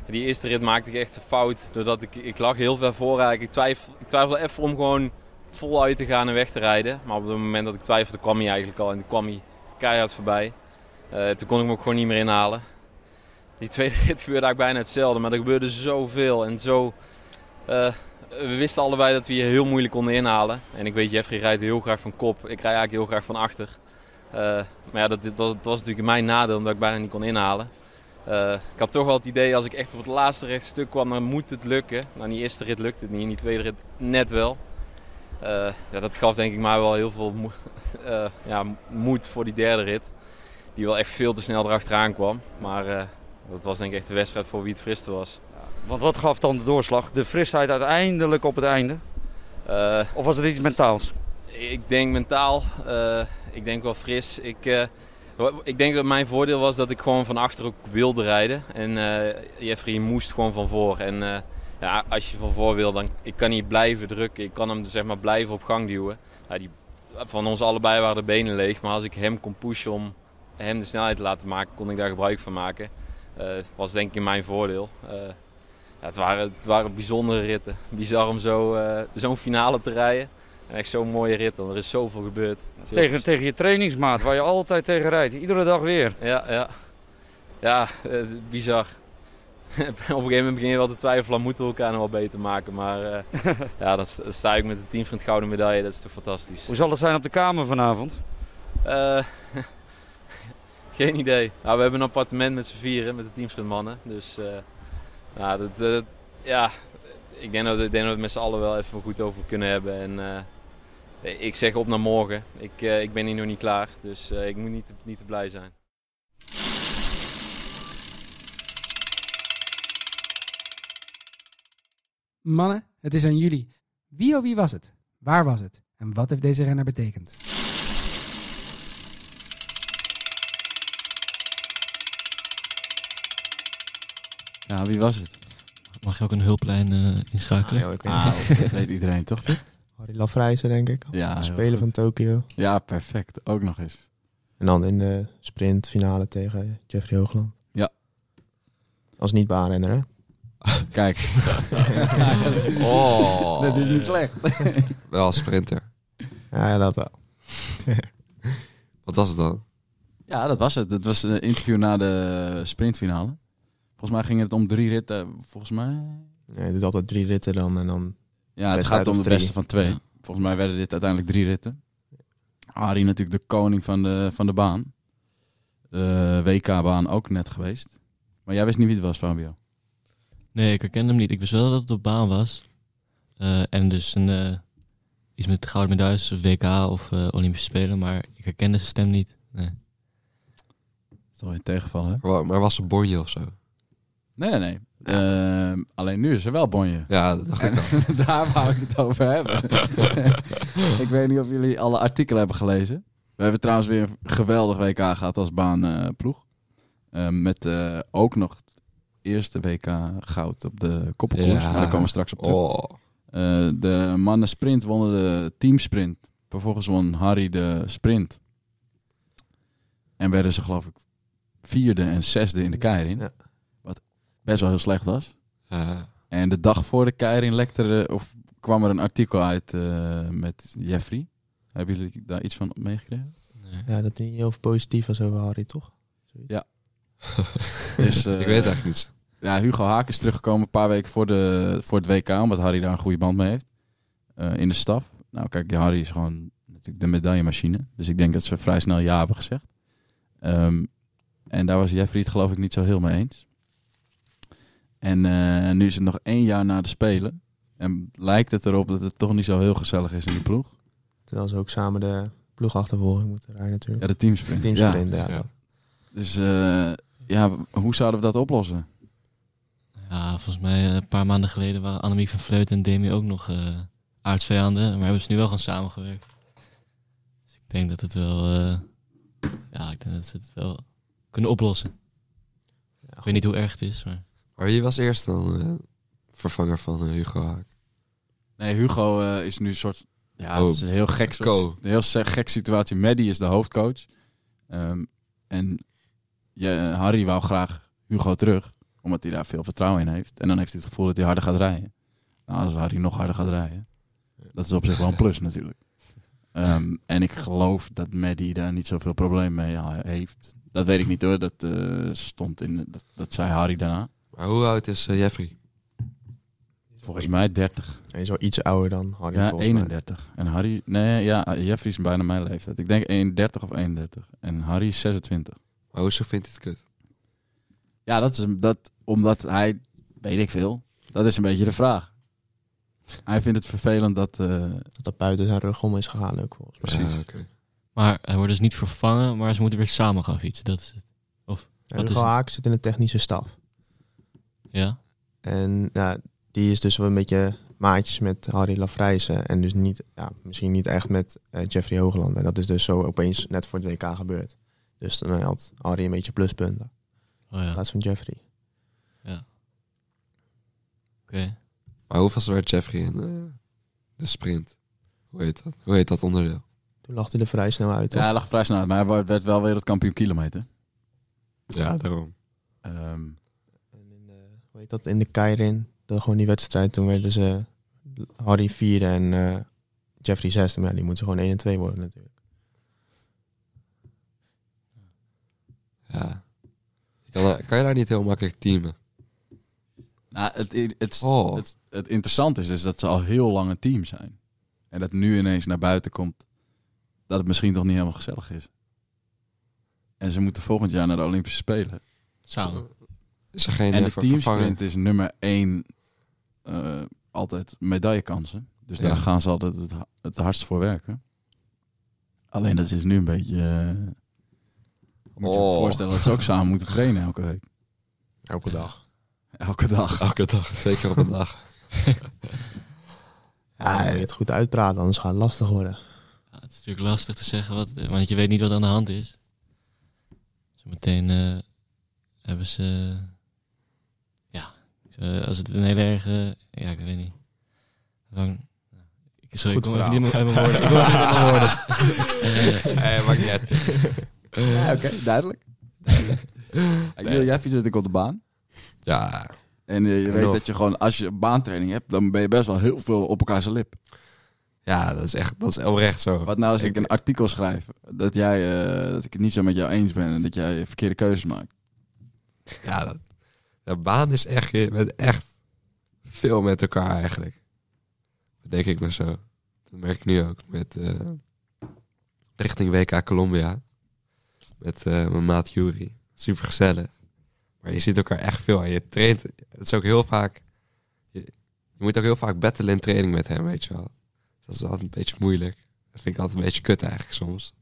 die eerste rit maakte ik echt een fout. Doordat ik, ik lag heel ver voor eigenlijk. Ik, twijfel, ik twijfelde even om gewoon voluit te gaan en weg te rijden. Maar op het moment dat ik twijfelde kwam hij eigenlijk al. En toen kwam hij keihard voorbij. Toen kon ik hem ook gewoon niet meer inhalen. Die tweede <laughs> rit gebeurde eigenlijk bijna hetzelfde. Maar er gebeurde zoveel en zo... we wisten allebei dat we hier heel moeilijk konden inhalen. En ik weet, Jeffrey rijdt heel graag van kop. Ik rijd eigenlijk heel graag van achter. Eh, maar ja, dat, was, was natuurlijk mijn nadeel, omdat ik bijna niet kon inhalen. Eh, ik had toch wel het idee, als ik echt op het laatste rechtstuk kwam, dan moet het lukken. Nou, die eerste rit lukte het niet, in die tweede rit net wel. Eh, ja, dat gaf denk ik maar wel heel veel <laughs> ja, moed voor die derde rit. Die wel echt veel te snel erachteraan kwam. Maar dat was denk ik echt de wedstrijd voor wie het friste was. Want wat gaf dan de doorslag? De frisheid uiteindelijk op het einde? Eh, Of was het iets mentaals? Ik denk mentaal, eh, ik denk wel fris. Ik, eh, ik denk dat mijn voordeel was dat ik gewoon van achter ook wilde rijden. En Jeffrey moest gewoon van voor. En ja, als je van voor wil, dan ik kan niet blijven drukken. Ik kan hem zeg maar blijven op gang duwen. Ja, die, van ons allebei waren de benen leeg. Maar als ik hem kon pushen om hem de snelheid te laten maken, kon ik daar gebruik van maken. Eh was denk ik in mijn voordeel. Ja, het, waren, het waren bijzondere ritten. Bizar om zo, eh, zo'n finale te rijden. En echt zo'n mooie rit, want er is zoveel gebeurd. Is Tegen, tegen je trainingsmaat, waar je altijd tegen rijdt. Iedere dag weer. Ja, ja. Ja, eh, bizar. <laughs> Op een gegeven moment begin je wel te twijfelen, moeten we elkaar nog wel beter maken. Maar eh, <laughs> ja, dan, sta- ik met een teamvriend gouden medaille, dat is toch fantastisch. Hoe zal het zijn op de kamer vanavond? <laughs> Geen idee. Nou, we hebben een appartement met z'n vieren, met de teamvriendmannen. Dus ja, ik denk dat, ik dat we het met z'n allen wel even goed over kunnen hebben. En eh, ik zeg op naar morgen. Ik, eh, ik ben hier nog niet klaar, dus eh, ik moet niet, niet te blij zijn. Mannen, het is aan jullie. Wie of wie was het? Waar was het? En wat heeft deze renner betekend? Ja, wie was het? Mag je ook een hulplijn eh, inschakelen? Ja, ik weet Ah, dat weet iedereen toch? Harry Lafrijzen, denk ik. Ja, Spelen van Tokio. Ja, perfect. Ook nog eens. En dan in de sprintfinale tegen Jeffrey Hoogland. Ja. Als niet-baanrenner, hè? <laughs> Kijk. <laughs> Oh. Dat is niet slecht. <laughs> Wel als sprinter. Ja, ja, dat wel. Wat was het dan? Ja, dat was het. Het was een interview na de sprintfinale. Volgens mij ging het om drie ritten. Volgens mij. Ja, je doet altijd drie ritten dan en dan... Ja, het gaat om de beste van twee. Ja. Volgens mij werden dit uiteindelijk drie ritten. Arie natuurlijk de koning van de, van de baan. De WK-baan ook net geweest. Maar jij wist niet wie het was, Fabio. Nee, ik herkende hem niet. Ik wist wel dat het op baan was. Eh, en dus een, eh, iets met gouden medailles, of WK of eh, Olympische Spelen. Maar ik herkende zijn stem niet. Nee. Dat is wel tegenvallen, hè? Maar maar was het Bonje of zo? Nee, nee, nee. Ehm, alleen nu is er wel bonje. Ja, dat dacht ik al. <laughs> Daar wou ik het over hebben. <laughs> ik weet niet of jullie alle artikelen hebben gelezen. We hebben trouwens weer een geweldig WK gehad als baanploeg. met eh, ook nog het eerste WK goud op de koppelkoers. Ja. Maar daar komen we straks op terug. Oh, Eh, de mannen sprint wonnen de teamsprint. Vervolgens won Harry de sprint. En werden ze geloof ik vierde en zesde in de keirin. Ja. Best wel heel slecht was. ja. En de dag voor de keirin lekte er, of kwam er een artikel uit eh, met Jeffrey. Hebben jullie daar iets van meegekregen? Nee. Ja, dat niet heel positief was over Harry, toch? <laughs> Dus, eh, ik weet eigenlijk niet. Ja, Hugo Haak is teruggekomen een paar weken voor, de, voor het WK, omdat Harry daar een goede band mee heeft. eh, in de staf. Nou, kijk, Harry is gewoon natuurlijk de medaillemachine. Dus ik denk dat ze vrij snel ja hebben gezegd. Ehm, en daar was Jeffrey het geloof ik niet zo heel mee eens. En eh, nu is het nog één jaar na de Spelen. En lijkt het erop dat het toch niet zo heel gezellig is in die ploeg. Terwijl ze ook samen de ploegachtervolging moeten rijden natuurlijk. Ja, de teamsprint. Teamsprint, Ja. ja. Dus eh, ja, hoe zouden we dat oplossen? Ja, volgens mij eh, een paar maanden geleden waren Annemiek van Vleuten en Demi ook nog eh aardsvijanden. Maar hebben ze nu wel gewoon samengewerkt. Dus ik denk dat het wel... eh, ja, ik denk dat ze het wel kunnen oplossen. Ja, Ik weet niet hoe erg het is, maar... Maar wie was eerst dan eh, vervanger van eh, Hugo Haak? Nee, Hugo eh, is nu een soort. Ja, Oh, het is een heel gek soort. Een heel gek situatie. Maddie is de hoofdcoach. Ehm, en ja, Harry wou graag Hugo terug, omdat hij daar veel vertrouwen in heeft. En dan heeft hij het gevoel dat hij harder gaat rijden. Nou, als Harry nog harder gaat rijden, dat is op zich wel een plus natuurlijk. Ehm, en ik geloof dat Maddie daar niet zoveel probleem mee heeft. Dat weet ik niet hoor. Dat stond in. Dat, dat zei Harry daarna. Maar hoe oud is eh, Jeffrey? Volgens mij 30. Hij is wel iets ouder dan Harry Ja, volgens mij. 31. En Harry, nee, ja, Jeffrey is bijna mijn leeftijd. Ik denk 31 of 31. En Harry is 26. Maar hoezo vindt hij het kut? Ja, dat is dat, omdat hij, weet ik veel, dat is een beetje de vraag. Hij vindt het vervelend dat, eh, Dat dat buiten zijn rug om is gegaan ook volgens mij. Precies. Ja, oké. Maar hij wordt dus niet vervangen, maar ze moeten weer samen gaan fietsen. Dat is het. En Wat is Hugo het? Haak zit in de technische staf. Ja? En ja, die is dus wel een beetje maatjes met Harry Lafrijzen. En dus niet, ja, misschien niet echt met eh, Jeffrey Hoogland. En dat is dus zo opeens net voor het WK gebeurd. Dus dan had Harry een beetje pluspunten. Oh In ja, oké. plaats van Jeffrey. Maar hoeveel werd Jeffrey in eh, de sprint? Hoe heet dat? Hoe heet dat onderdeel? Toen lag hij er vrij snel uit. ja, toch? hij lag vrij snel uit, maar hij werd wel wereldkampioen kilometer. Ja, daarom. Ehm, in dat? In de Keirin. Dat gewoon die wedstrijd. Toen werden ze Harry vierde en eh, Jeffrey zesde. Maar ja, die moeten gewoon 1 en 2 worden natuurlijk. Ja. Kan, kan je daar niet heel makkelijk teamen? nou, het, het, het, Oh. het, het interessante is dus dat ze al heel lang een team zijn. En dat nu ineens naar buiten komt dat het misschien toch niet helemaal gezellig is. En ze moeten volgend jaar naar de Olympische Spelen. Samen. Is er geen En eh, de teamsprint is nummer één eh, altijd medaillekansen. Dus Ja. daar gaan ze altijd het, het hardst voor werken. Alleen dat is nu een beetje... eh, moet je je Oh. voorstellen dat ze ook samen moeten trainen elke week. Elke dag. Elke dag. Elke dag, twee keer op een dag. <laughs> Ja, je het goed uitpraten, anders gaat het lastig worden. Ja, het is natuurlijk lastig te zeggen, wat, want je weet niet wat aan de hand is. Zometeen eh, hebben ze... eh, als het een hele erge... ja, ik weet niet. Lang, ik, sorry, Goed ik kom even verhaal. niet uit mijn woorden. Ik even niet uit mijn woorden. Eh, Eh, maakt niet uit. Ja, oké, duidelijk. <laughs> Ik wil, jij fietst natuurlijk op de baan. Ja, En eh, je weet dat je gewoon, als je baantraining hebt, dan ben je best wel heel veel op elkaar zijn lip. ja, dat is echt, dat is oprecht zo. Wat nou als ik een artikel schrijf, dat, jij, eh, dat ik het niet zo met jou eens ben en dat jij verkeerde keuzes maakt. Ja, dat, de baan is echt, je bent echt veel met elkaar eigenlijk. Dat denk ik maar zo. Dat merk ik nu ook met eh, richting WK Colombia. Met eh, mijn maat Jury. Super gezellig. Maar je ziet elkaar echt veel en je traint. Het is ook heel vaak. Je, je moet ook heel vaak battelen in training met hem, weet je wel. Dat is altijd een beetje moeilijk. Dat vind ik altijd een beetje kut eigenlijk soms.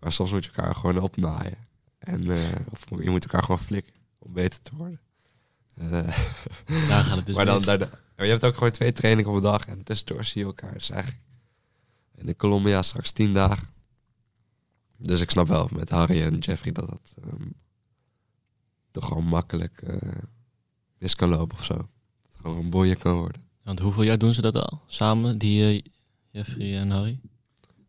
Maar soms moet je elkaar gewoon opnaaien. En eh, of je moet elkaar gewoon flikken om beter te worden. Eh, Daar gaat het dus maar dan, daar, maar je hebt ook gewoon twee trainingen op een dag en tussendoor zie je elkaar. Dus eigenlijk in de Colombia straks tien dagen. Dus ik snap wel met Harry en Jeffrey dat dat ehm, toch gewoon makkelijk eh, mis kan lopen of zo. Dat het gewoon een bonje kan worden. Want hoeveel jaar doen ze dat al? Samen, die eh, Jeffrey en Harry?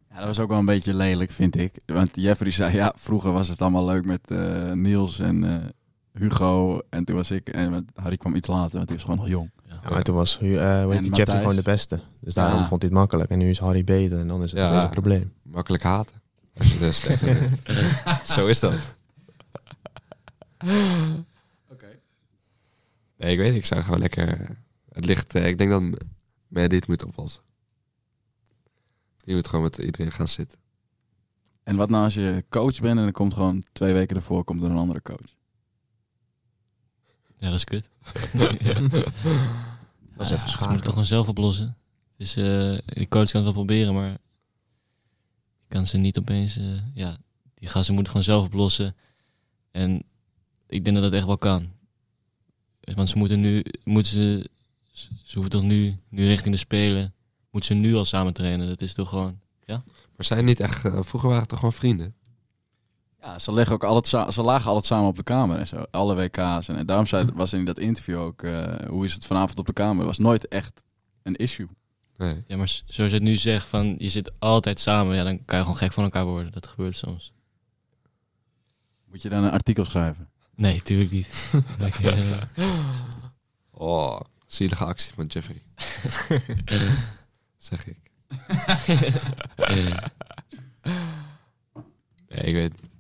Ja, dat was ook wel een beetje lelijk, vind ik. Want Jeffrey zei, ja, vroeger was het allemaal leuk met eh, Niels en eh, Hugo. En toen was ik, en met Harry kwam iets later, want hij was gewoon nog jong. Ja, maar toen was uh, heet En die, Jeffrey Matthijs. gewoon de beste. Dus daarom Ja. vond hij het makkelijk. En nu is Harry beter en dan is het Ja. een probleem. Makkelijk haten. Als je bent. <laughs> Zo is dat. Nee, ik weet niet. Ik zou gewoon lekker... eh, Het ligt... eh, ik denk dat Maddie het moet oplossen. Die moet gewoon met iedereen gaan zitten. En wat nou als je coach bent en er komt gewoon twee weken ervoor komt er een andere coach? Ja, dat is kut. ja. <laughs> Dat is even Ja, Ze moeten toch gewoon zelf oplossen. Dus eh die coach kan het wel proberen, maar je kan ze niet opeens... eh, ja, die gasten moeten gewoon zelf oplossen. En ik denk dat dat echt wel kan. Want ze moeten nu... Moeten ze, ze hoeven toch nu, nu richting de Spelen... Moeten ze nu al samen trainen. Dat is toch gewoon... Maar zijn niet echt... eh, vroeger waren het toch gewoon vrienden? Ja, ze, leggen ook altijd za- ze lagen altijd samen op de kamer en zo. Alle WK's. En, en daarom zei, was in dat interview ook, eh, hoe is het vanavond op de kamer? Dat was nooit echt een issue. Nee. Ja, maar zoals je het nu zegt, van je zit altijd samen. Ja, dan kan je gewoon gek van elkaar worden. Dat gebeurt soms. Moet je dan een artikel schrijven? Nee, tuurlijk niet. <laughs> Oh, zielige actie van Jeffrey. <laughs> zeg ik. <laughs> Nee, ik weet niet.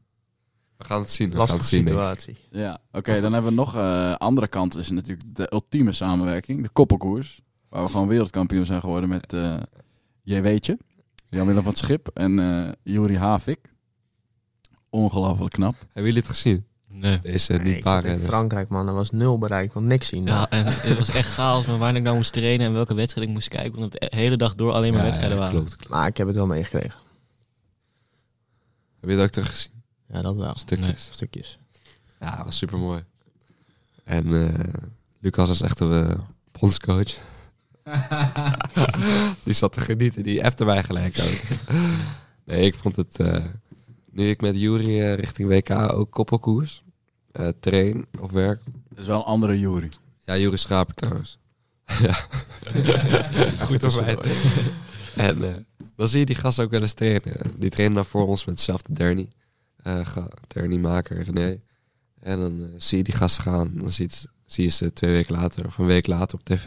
Gaan het zien. We gaan Lastige het zien. situatie. Ja, oké. dan hebben we nog eh andere kant. is natuurlijk de ultieme samenwerking. De koppelkoers. Waar we gewoon wereldkampioen zijn geworden met eh J. Weetje. Jan-Willem van het Schip en eh Juri Havik. Ongelooflijk knap. Hebben jullie het gezien? nee. Deze Nee, niet zat in rennen. Frankrijk, man. Er was nul bereik. Ik kon niks zien. Ja, en het was echt chaos met waar ik nou moest trainen en welke wedstrijd ik moest kijken. Want het de hele dag door alleen maar Ja, wedstrijden ja, waren. klopt, klopt. Maar ik heb het wel meegekregen. Heb je het ook teruggezien? Ja, dat wel. Stukjes. Stukjes. Ja, dat was super mooi. En eh, Lucas is echt een uh, bondscoach. <laughs> die zat te genieten. Die appte mij gelijk ook. nee, ik vond het... eh, nu ik met Jury eh, richting WK ook koppelkoers. eh train of werk. Dat is wel een andere Juri. Ja, Jury Schaper trouwens. <laughs> ja. Goed of mij. En eh, dan zie je die gasten ook wel eens trainen. Die trainen dan voor ons met dezelfde Derny. Eh ga- Derny-maker, René. En dan eh, zie je die gasten gaan. Dan ziet, zie je ze twee weken later of een week later op tv.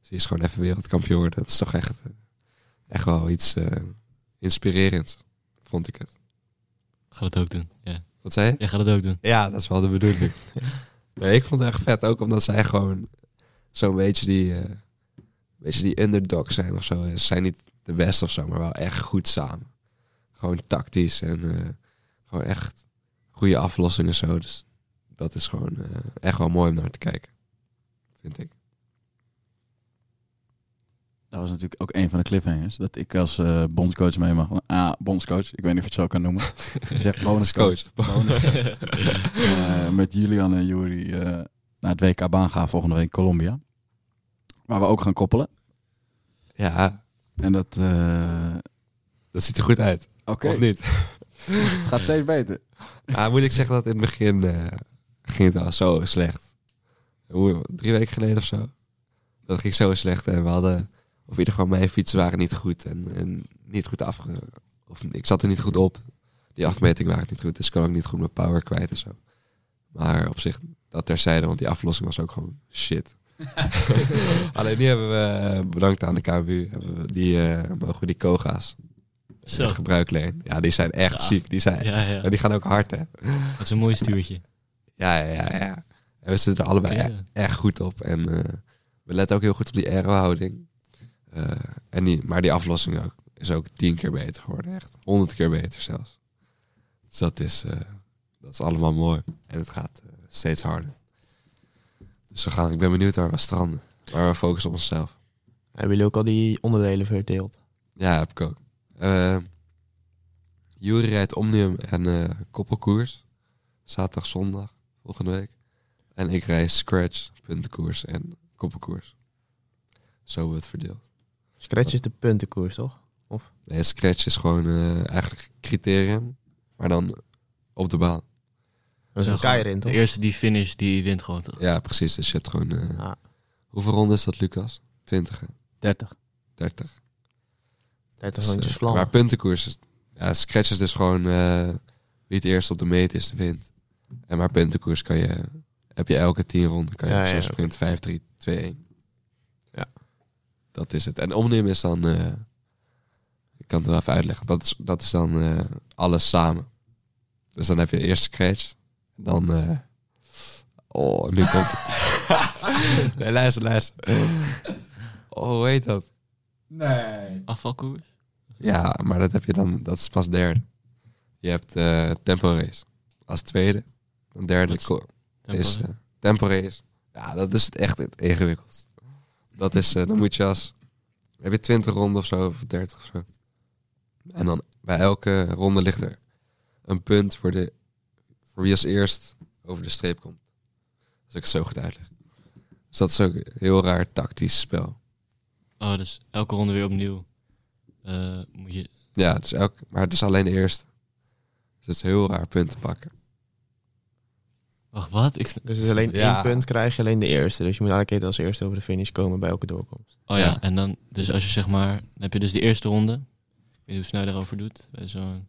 Zie je ze gewoon even wereldkampioen worden. Dat is toch echt, eh, echt wel iets eh, inspirerends, vond ik het. Ga het ook doen. Ja. Wat zei je? Jij gaat het ook doen. Ja, dat is wel de bedoeling. <laughs> nee, ik vond het echt vet. Ook omdat zij gewoon zo'n beetje die, eh beetje die underdog zijn of zo. Ze zijn niet de beste of zo, maar wel echt goed samen. Gewoon tactisch en eh, gewoon echt goede aflossingen zo. Dus dat is gewoon eh, echt wel mooi om naar te kijken. Vind ik. Dat was natuurlijk ook een van de cliffhangers. Dat ik als eh, bondscoach mee mag. Ah, bondscoach. Ik weet niet of je het zo kan noemen. Ik zeg bonuscoach. Bonuscoach. Eh, met Julian en Juri naar het WK baan gaan volgende week in Colombia. Waar we ook gaan koppelen. Ja, En dat... dat ziet er goed uit. Oké, Of niet? Het <laughs> gaat steeds beter. Nou, moet ik zeggen dat in het begin eh, ging het wel zo slecht. Hoe, drie weken geleden of zo. Dat ging zo slecht en we hadden, of in ieder geval mijn fietsen waren niet goed en, en niet goed afge... Of ik zat er niet goed op. Die afmetingen waren niet goed, dus ik kan ook niet goed mijn power kwijt en zo. Maar op zich, dat terzijde, want die aflossing was ook gewoon shit. <laughs> Alleen nu hebben we, eh, bedankt aan de KMU, hebben we die, eh, mogen we die Koga's Zo. in gebruik lenen. Ja, die zijn echt Ja. ziek. Die, zijn, Ja, ja. en die gaan ook hard, hè. Dat is een mooi stuurtje. Ja, ja, ja. ja. En we zitten er allebei Ja. e- echt goed op. En eh, we letten ook heel goed op die aero-houding. Eh, en die, maar die aflossing ook, is ook tien keer beter geworden. Echt honderd keer beter zelfs. Dus dat is, eh, dat is allemaal mooi. En het gaat steeds harder. Dus we gaan, ik ben benieuwd waar we stranden. Waar we focussen op onszelf. Hebben jullie ook al die onderdelen verdeeld? Ja, heb ik ook. Eh Jury rijdt Omnium en eh, koppelkoers. Zaterdag, zondag, volgende week. En ik rijd Scratch, puntenkoers en koppelkoers. Zo we het verdeeld. Scratch is de puntenkoers, toch? Nee, Scratch is gewoon eh, eigenlijk criterium. maar dan op de baan. Dat is een keier in, toch? De eerste die finish, die wint gewoon toch? Ja, precies. Dus je hebt gewoon... eh, Ja. Hoeveel ronden is dat, Lucas? 20, hè? 30. 30. 30 Dus, rondjes eh, vlam. maar puntenkoers, is- ja, scratch is dus gewoon eh, wie het eerst op de meet is, de wint. En maar puntenkoers kan je, heb je elke 10 ronden, kan je Ja, op zo'n ja, sprint 5, 3, 2, 1. Ja. Dat is het. En omneem is dan, eh, ik kan het wel even uitleggen, dat is, dat is dan eh, alles samen. Dus dan heb je eerst scratch, en dan, eh, oh, nu komt het. <laughs> nee, luister, luister. Oh, hoe heet dat? Nee. Afvalkoers? Ja, maar dat heb je dan, dat is pas derde. Je hebt eh tempo race als tweede. Dan derde is Tempo, is eh, tempo race. Ja, dat is het echt het ingewikkeldst. Dat is, eh, dan moet je als, heb je 20 ronden of zo, of 30 of zo. En dan bij elke ronde ligt er een punt voor, de, voor wie als eerst over de streep komt. Als ik het zo goed uitleg. Dus dat is ook een heel raar tactisch spel. Oh, dus elke ronde weer opnieuw. Eh, moet je... Ja, dus elk, maar het is alleen de eerste. Dus het is heel raar punten pakken. Wacht, wat? Ik... Dus het is alleen Ja. één punt krijg je alleen de eerste. Dus je moet elke keer als eerste over de finish komen bij elke doorkomst. Oh ja. Ja. en dan, dus als je zeg maar, dan heb je dus de eerste ronde. Ik weet niet hoe snel je erover doet. Bij zo'n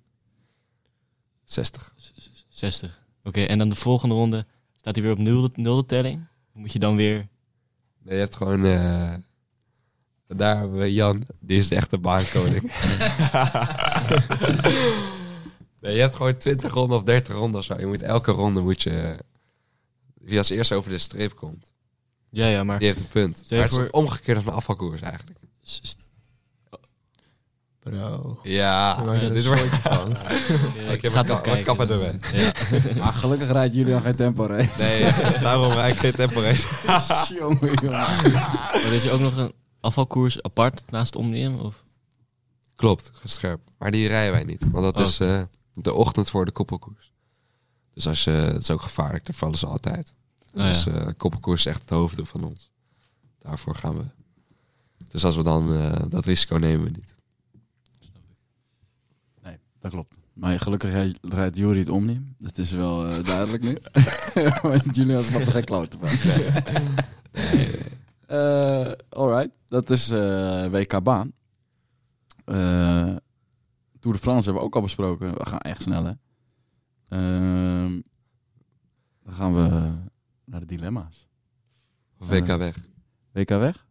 60. z- z- 60. Oké, en dan de volgende ronde staat hij weer op nul, nul de telling. Moet je dan weer... Nee, je hebt gewoon... eh, daar hebben we Jan. Die is de echte baankoning. <laughs> nee, je hebt gewoon 20 ronden of 30 ronden of zo. Je moet elke ronde moet je... Wie als eerste over de streep komt, Ja, ja, maar... die heeft een punt. Maar het is voor- omgekeerd als een afvalkoers eigenlijk. Bro. Ja, dit wordt... van. <laughs> Ja, Ik heb ga een het kappen erbij. Ja. <laughs> Maar gelukkig rijdt Julian geen tempo race. Nee, daarom rijd ik geen tempo race. jongen, jongen. Maar er is ook nog een afvalkoers apart naast Omnium? Of? Klopt, gescherpt. Maar die rijden wij niet. Want dat Oh, is eh, de ochtend voor de koppelkoers. Dus als je, het is ook gevaarlijk, daar vallen ze altijd. Oh, dus ja. eh, koppelkoers is echt het hoofddoel van ons. Daarvoor gaan we. Dus als we dan eh, dat risico nemen we niet. Nee, dat klopt. Maar gelukkig rij- rijdt Jury het Omnium. Dat is wel eh, duidelijk nu. <laughs> <laughs> Want Julian snapt er geen klote van. Eh, alright, dat is eh, WK baan. Eh Tour de France hebben we ook al besproken. We gaan echt snel, hè. Ehm, dan gaan we naar de dilemma's. Of WK weg. WK weg?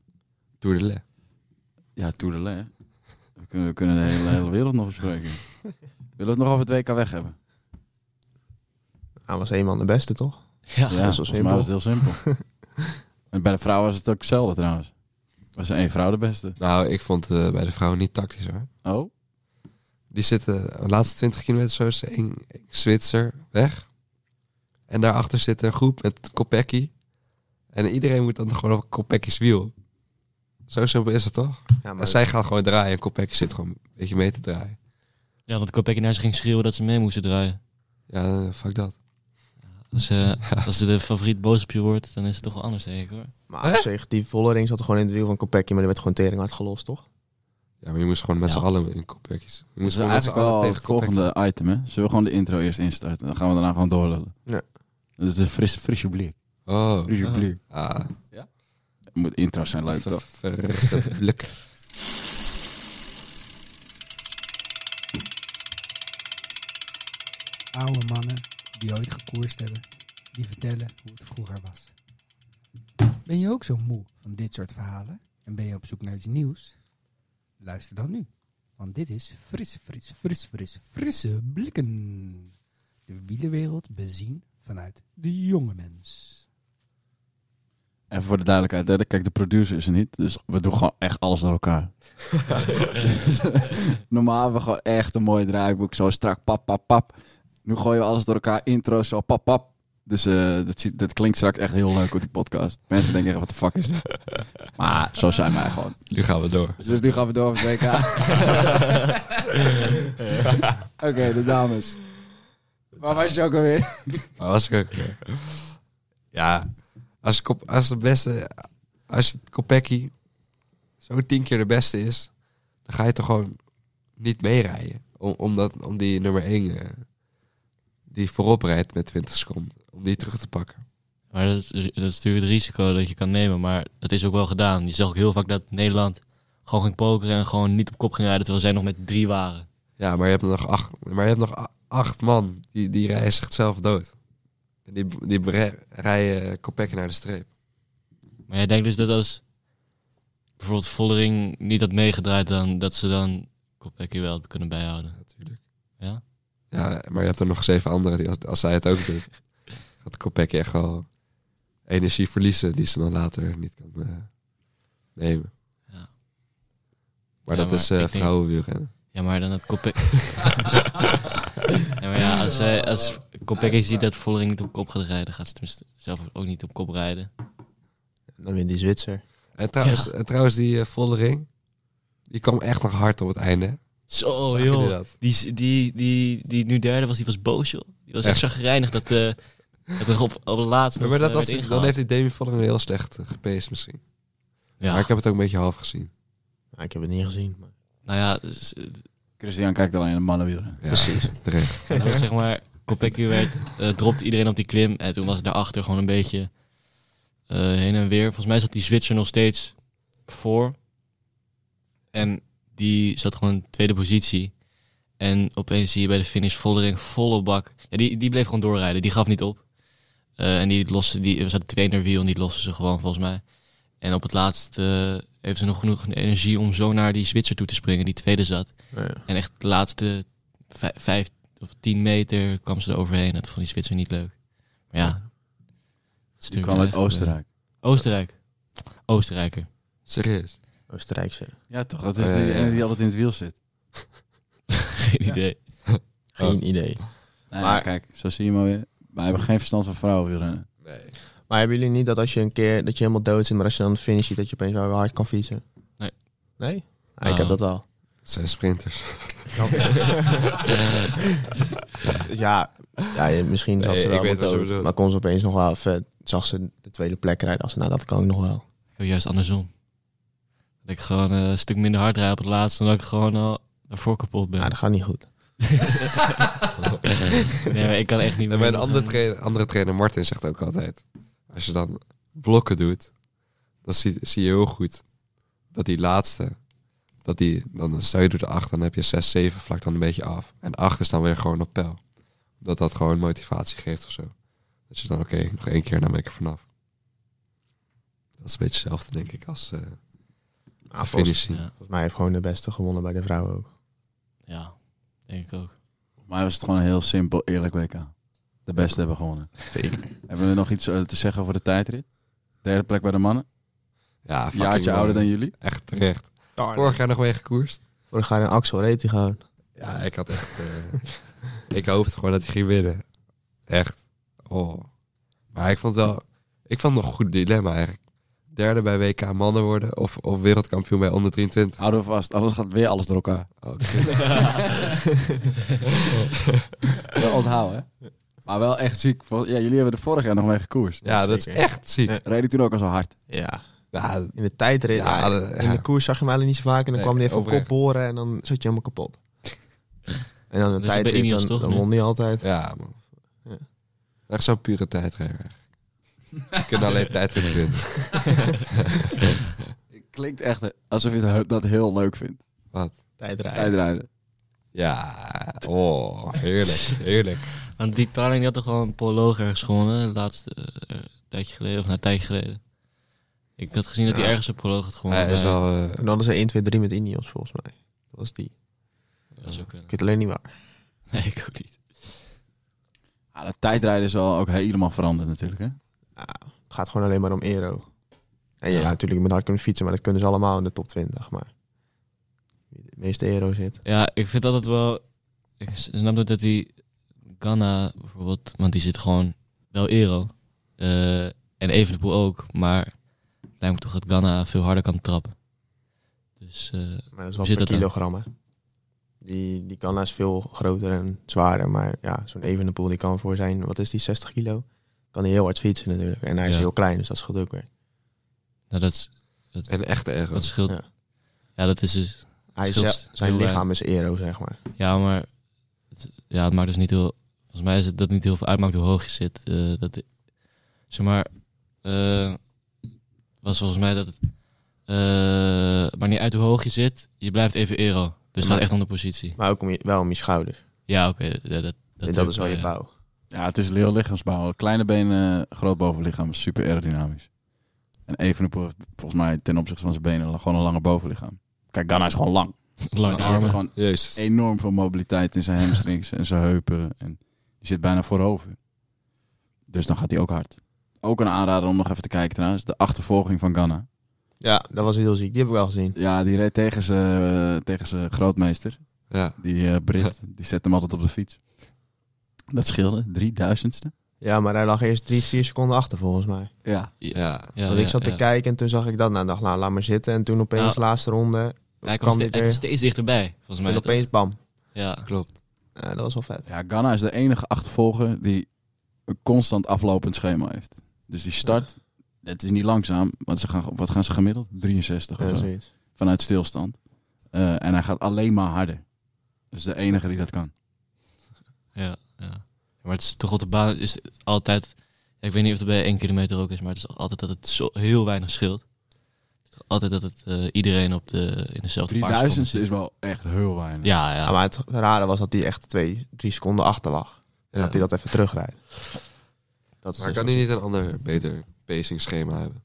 Tour de Le. Ja, Tour de Le. We kunnen, we kunnen de hele, hele wereld nog bespreken. Willen we het nog over het WK weg hebben? Hij was eenmaal de beste, toch? Ja. Ja, is wel volgens mij was het heel simpel. <laughs> en bij de vrouwen was het ook hetzelfde trouwens. Was één vrouw de beste. Nou, ik vond eh, bij de vrouwen niet tactisch hoor. Oh? Die zitten de laatste 20 kilometer zo is één Zwitser weg. En daarachter zit een groep met Kopecky. En iedereen moet dan gewoon op Kopecky's wiel. Zo simpel is het toch? Ja, En zij gaan gewoon draaien en Kopecky zit gewoon een beetje mee te draaien. Ja, want Kopecky naar ze ging schreeuwen dat ze mee moesten draaien. Ja, eh, fuck dat. <laughs> Als, eh als de favoriet boos op je wordt, dan is het toch wel anders, denk ik hoor. Maar op zich, die Vollering zat gewoon in het wiel van Kopecky, maar die werd gewoon tering hard gelost, toch? Ja, maar je moest gewoon met Ja. z'n allen in Kopecky's. Je moest z'n eigenlijk allen wel tegen het volgende item, hè? Zullen we gewoon de intro eerst instarten? Dan gaan we daarna gewoon doorlullen. Ja. Dat is een frisse, frisse blik. Oh. Frisse Ah. blik. Ah, Moet intro's zijn leuk, toch? <laughs> blik. Oude mannen die ooit gekoerst hebben, die vertellen hoe het vroeger was. Ben je ook zo moe van dit soort verhalen en ben je op zoek naar iets nieuws? Luister dan nu, want dit is fris, fris, fris, fris, frisse blikken. De wielenwereld bezien vanuit de jonge mens. Even voor de duidelijkheid, hè? kijk, de producer is er niet. Dus we doen gewoon echt alles door elkaar. <laughs> Normaal hebben we gewoon echt een mooi draaiboek. Zo strak, pap, pap, pap. Nu gooien we alles door elkaar. Intro, zo, pap, pap. Dus eh, dat, ziet- dat klinkt straks echt heel leuk op die podcast. Mensen denken echt, wat de fuck is dit? Maar zo zijn wij gewoon. Nu gaan we door. Dus nu gaan we door het WK. <laughs> Oké, de dames. Waar was je ook alweer? Maar was ik ook weer. Ja, als, als de beste, als het Kopecky zo tien keer de beste is, dan ga je toch gewoon niet meerijden. Om, omdat, om die nummer één. Die voorop rijdt met 20 seconden. Om die terug te pakken. Maar dat is, dat is natuurlijk het risico dat je kan nemen. Maar dat is ook wel gedaan. Je zag ook heel vaak dat Nederland gewoon ging pokeren en gewoon niet op kop ging rijden. Terwijl zij nog met drie waren. Ja, maar je hebt nog acht, maar je hebt nog acht man die, die rijden zichzelf dood. En Die, die rijden Kopecky naar de streep. Maar jij denkt dus dat als bijvoorbeeld Vollering niet had meegedraaid, dan dat ze dan Kopecky wel kunnen bijhouden. Natuurlijk. Ja? Ja, maar je hebt er nog zeven anderen die als, als zij het ook doet, gaat <laughs> Kopecky echt wel energie verliezen die ze dan later niet kan eh, nemen. Ja. Maar Ja, dat maar is uh, denk- vrouwenwielrennen. Ja, maar dan had Kopecky... <laughs> ja, maar ja, als, zij, als Kopecky ziet dat Vollering niet op kop gaat rijden, gaat ze tenminste zelf ook niet op kop rijden. Dan wint die Zwitser. En trouwens, en trouwens die eh, volle ring, die kwam echt nog hard op het einde. Zo, joh. Die, die, die, die nu derde was, die was boos, joh. Die was echt Echt? zagrijnig dat, eh dat er op, op de laatste Ja, nog, maar dat eh, was, werd dan heeft die Demi Vollering heel slecht uh, gepeest misschien. Ja, Maar ik heb het ook een beetje half gezien. Nou, ik heb het niet gezien. Maar... nou ja, dus, eh, Christian kijkt alleen naar mannenwielrennen. Ja, Precies. <laughs> Terecht. dat was zeg maar, Kopecky werd, eh dropte iedereen op die klim. En toen was het daarachter gewoon een beetje eh, heen en weer. Volgens mij zat die Zwitser nog steeds voor. En die zat gewoon in tweede positie. En opeens zie je bij de finish Vollering volle bak. Ja, die, die bleef gewoon doorrijden. Die gaf niet op. Eh, en die loste, die, zat twee in haar wiel en die losten ze gewoon volgens mij. En op het laatst eh, heeft ze nog genoeg energie om zo naar die Zwitser toe te springen, die tweede zat. Ja. En echt de laatste vij- vijf of tien meter kwam ze er overheen. Dat vond die Zwitser niet leuk. Maar ja. het is Die natuurlijk kwam uit echt, Oostenrijk. eh, Oostenrijk. Oostenrijker. Serieus. Oostenrijkse. Ja, toch? Dat is die ene die altijd in het wiel zit. <laughs> Geen Ja. idee. <laughs> Geen idee. Nou, Maar- ja, kijk, zo zie je maar weer. Wij hebben geen verstand van vrouwenwielrennen. Nee. Maar hebben jullie niet dat als je een keer dat je helemaal dood zit, maar als je dan de finish ziet, dat je opeens wel hard kan fietsen? Nee. Nee? Ah, ik Ah. heb dat wel. Het zijn sprinters. <laughs> Ja, ja misschien zat Nee, ze wel wat dood. Maar kon ze opeens nog wel even, zag ze de tweede plek rijden. Als ze, nou dat kan ik nog wel. Ik heb juist andersom. Dat ik gewoon eh, een stuk minder hard rijd op het laatste. En dat ik gewoon al daarvoor kapot ben. Nou, dat gaat niet goed. <laughs> nee, maar ik kan echt niet meer. mijn andere trainer, andere trainer Martin zegt ook altijd... Als je dan blokken doet, dan zie, zie je heel goed dat die laatste... Dat die, dan stel je door de acht, dan heb je 6, 7 vlak dan een beetje af. En 8 is dan weer gewoon op peil. Dat dat gewoon motivatie geeft of zo. Dat je dan, oké, nog één keer, dan ben ik er vanaf. Dat is een beetje hetzelfde, denk ik, als eh Ah, volgens, zien. Ja, volgens mij heeft gewoon de beste gewonnen bij de vrouwen ook. ja, denk ik ook. Voor mij was het gewoon een heel simpel, eerlijk WK. De beste hebben gewonnen. Hebben we nog iets eh, te zeggen over de tijdrit? Derde plek bij de mannen. Ja, Een fucking jaartje mooi. ouder dan jullie. Echt terecht. Vorig jaar nog mee gekoerst. Vorig jaar in Axel reed hij gewoon. Ja, ik had echt... eh, ik hoopte gewoon dat hij ging winnen. Echt. Oh. Maar ik vond het wel... Ik vond het nog een goed dilemma eigenlijk. Derde bij WK mannen worden of, of wereldkampioen bij onder 23. Houden we vast, anders gaat weer alles door elkaar. Oh, <laughs> <laughs> Wel onthouden, hè? Maar wel echt ziek. Ja, jullie hebben er vorig jaar nog mee gekoerst. ja, dat is zeker. echt ziek. Reed ik toen ook al zo hard. Ja. Ja, In de tijdrit. Ja, in de koers zag je hem eigenlijk niet zo vaak. En dan Nee, kwam hij even op kop boren en dan zat je helemaal kapot. En dan bij tijdrit, dan, dan won hij altijd. ja man. Ja. Echt zo'n pure tijdrijder Je kunt alleen <laughs> tijdrit winnen. <laughs> Klinkt echt alsof je het- dat heel leuk vindt. Wat? Tijdrijden. Tijdrijden. Ja, oh, heerlijk, heerlijk. Want die Tarling die had toch gewoon een proloog ergens gewonnen. De laatste eh, tijdje geleden, of nou, een tijdje geleden. Ik had gezien dat hij Ja. ergens een proloog had gewonnen. Hij is bij- wel... eh, En dan hadden ze 1, 2, 3 met Ineos volgens mij. Dat was die. Dat zou kunnen. Ik weet alleen niet waar. Nee, ik ook niet. Ja, de tijdrijden is al ook helemaal veranderd natuurlijk, hè? Het gaat gewoon alleen maar om aero. En ja, Ja. natuurlijk je moet hard kunnen fietsen, maar dat kunnen ze allemaal in de top 20. Maar wie de meeste aero zit. Ja, ik vind altijd wel... Ik snap ook dat die Ghana bijvoorbeeld... Want die zit gewoon wel aero. Eh, en Evenepoel ook. Maar het lijkt me toch dat Ghana veel harder kan trappen. Dus eh, Maar dat is wel zit per dat dan? kilogram, hè. Die, die Ghana is veel groter en zwaarder. Maar ja, zo'n Evenepoel die kan voor zijn, wat is die, 60 kilo? Kan hij heel hard fietsen natuurlijk. En hij is Ja. heel klein, dus dat scheelt ook weer. nou, dat, is- en echte ego. dat scheelt... Ja. Ja. dat is dus... Hij is, zijn lichaam is aero, zeg maar. Ja, maar... Het, ja, het maakt dus niet heel volgens mij is het dat niet heel veel uitmaakt hoe hoog je zit. Eh, dat, zeg maar, eh, was volgens mij dat het, eh maar niet uit hoe hoog je zit, je blijft even aero. Dus staat echt om de positie. Maar ook om je, wel om je schouders. Ja, oké. dat, dat, Dat, dat is wel je bouw. Ja, het is heel lichaamsbouw. Kleine benen, groot bovenlichaam, super aerodynamisch. En Evenepoel heeft volgens mij ten opzichte van zijn benen gewoon een langer bovenlichaam. Kijk, Ganna is gewoon lang. Lange Hij heeft armen. gewoon Jezus. enorm veel mobiliteit in zijn hamstrings en zijn heupen. En die zit bijna voorover. Dus dan gaat hij ook hard. Ook een aanrader om nog even te kijken trouwens. De achtervolging van Ganna. Ja, dat was heel ziek. Die heb ik wel gezien. Ja, die reed tegen zijn tegen zijn grootmeester. Ja. Die eh, Brit. Die zet hem altijd op de fiets. Dat scheelde. Drie duizendste. Ja, maar hij lag eerst drie, vier seconden achter volgens mij. Ja. Ja. Ja, Want ik ja, zat te ja. kijken en toen zag ik dat. Nou, dacht, nou, laat maar zitten. En toen opeens Nou, de laatste ronde. Hij kwam, hij weer. steeds dichterbij, volgens En mij. toch? opeens bam. Ja. Klopt. Ja, dat was wel vet. Ja, Ganna is de enige achtervolger die een constant aflopend schema heeft. Dus die start, het is niet langzaam, want ze gaan, wat gaan ze gemiddeld? 63 of Ja, zo, zoiets. vanuit stilstand. Eh, en hij gaat alleen maar harder. Dat is de enige die dat kan. Ja, ja. Maar het is toch op de baan is altijd. ja, ik weet niet of het bij 1 kilometer ook is, maar het is altijd dat het zo heel weinig scheelt. Het is Altijd dat het eh, iedereen op de, in dezelfde paar 3000 seconden is wel echt heel weinig. Ja, ja. Ja, maar het rare was dat hij echt twee, drie seconden achter lag. En Ja. dat hij dat even terugrijdt. Dat Maar dus kan hij niet een ander, beter pacing schema hebben?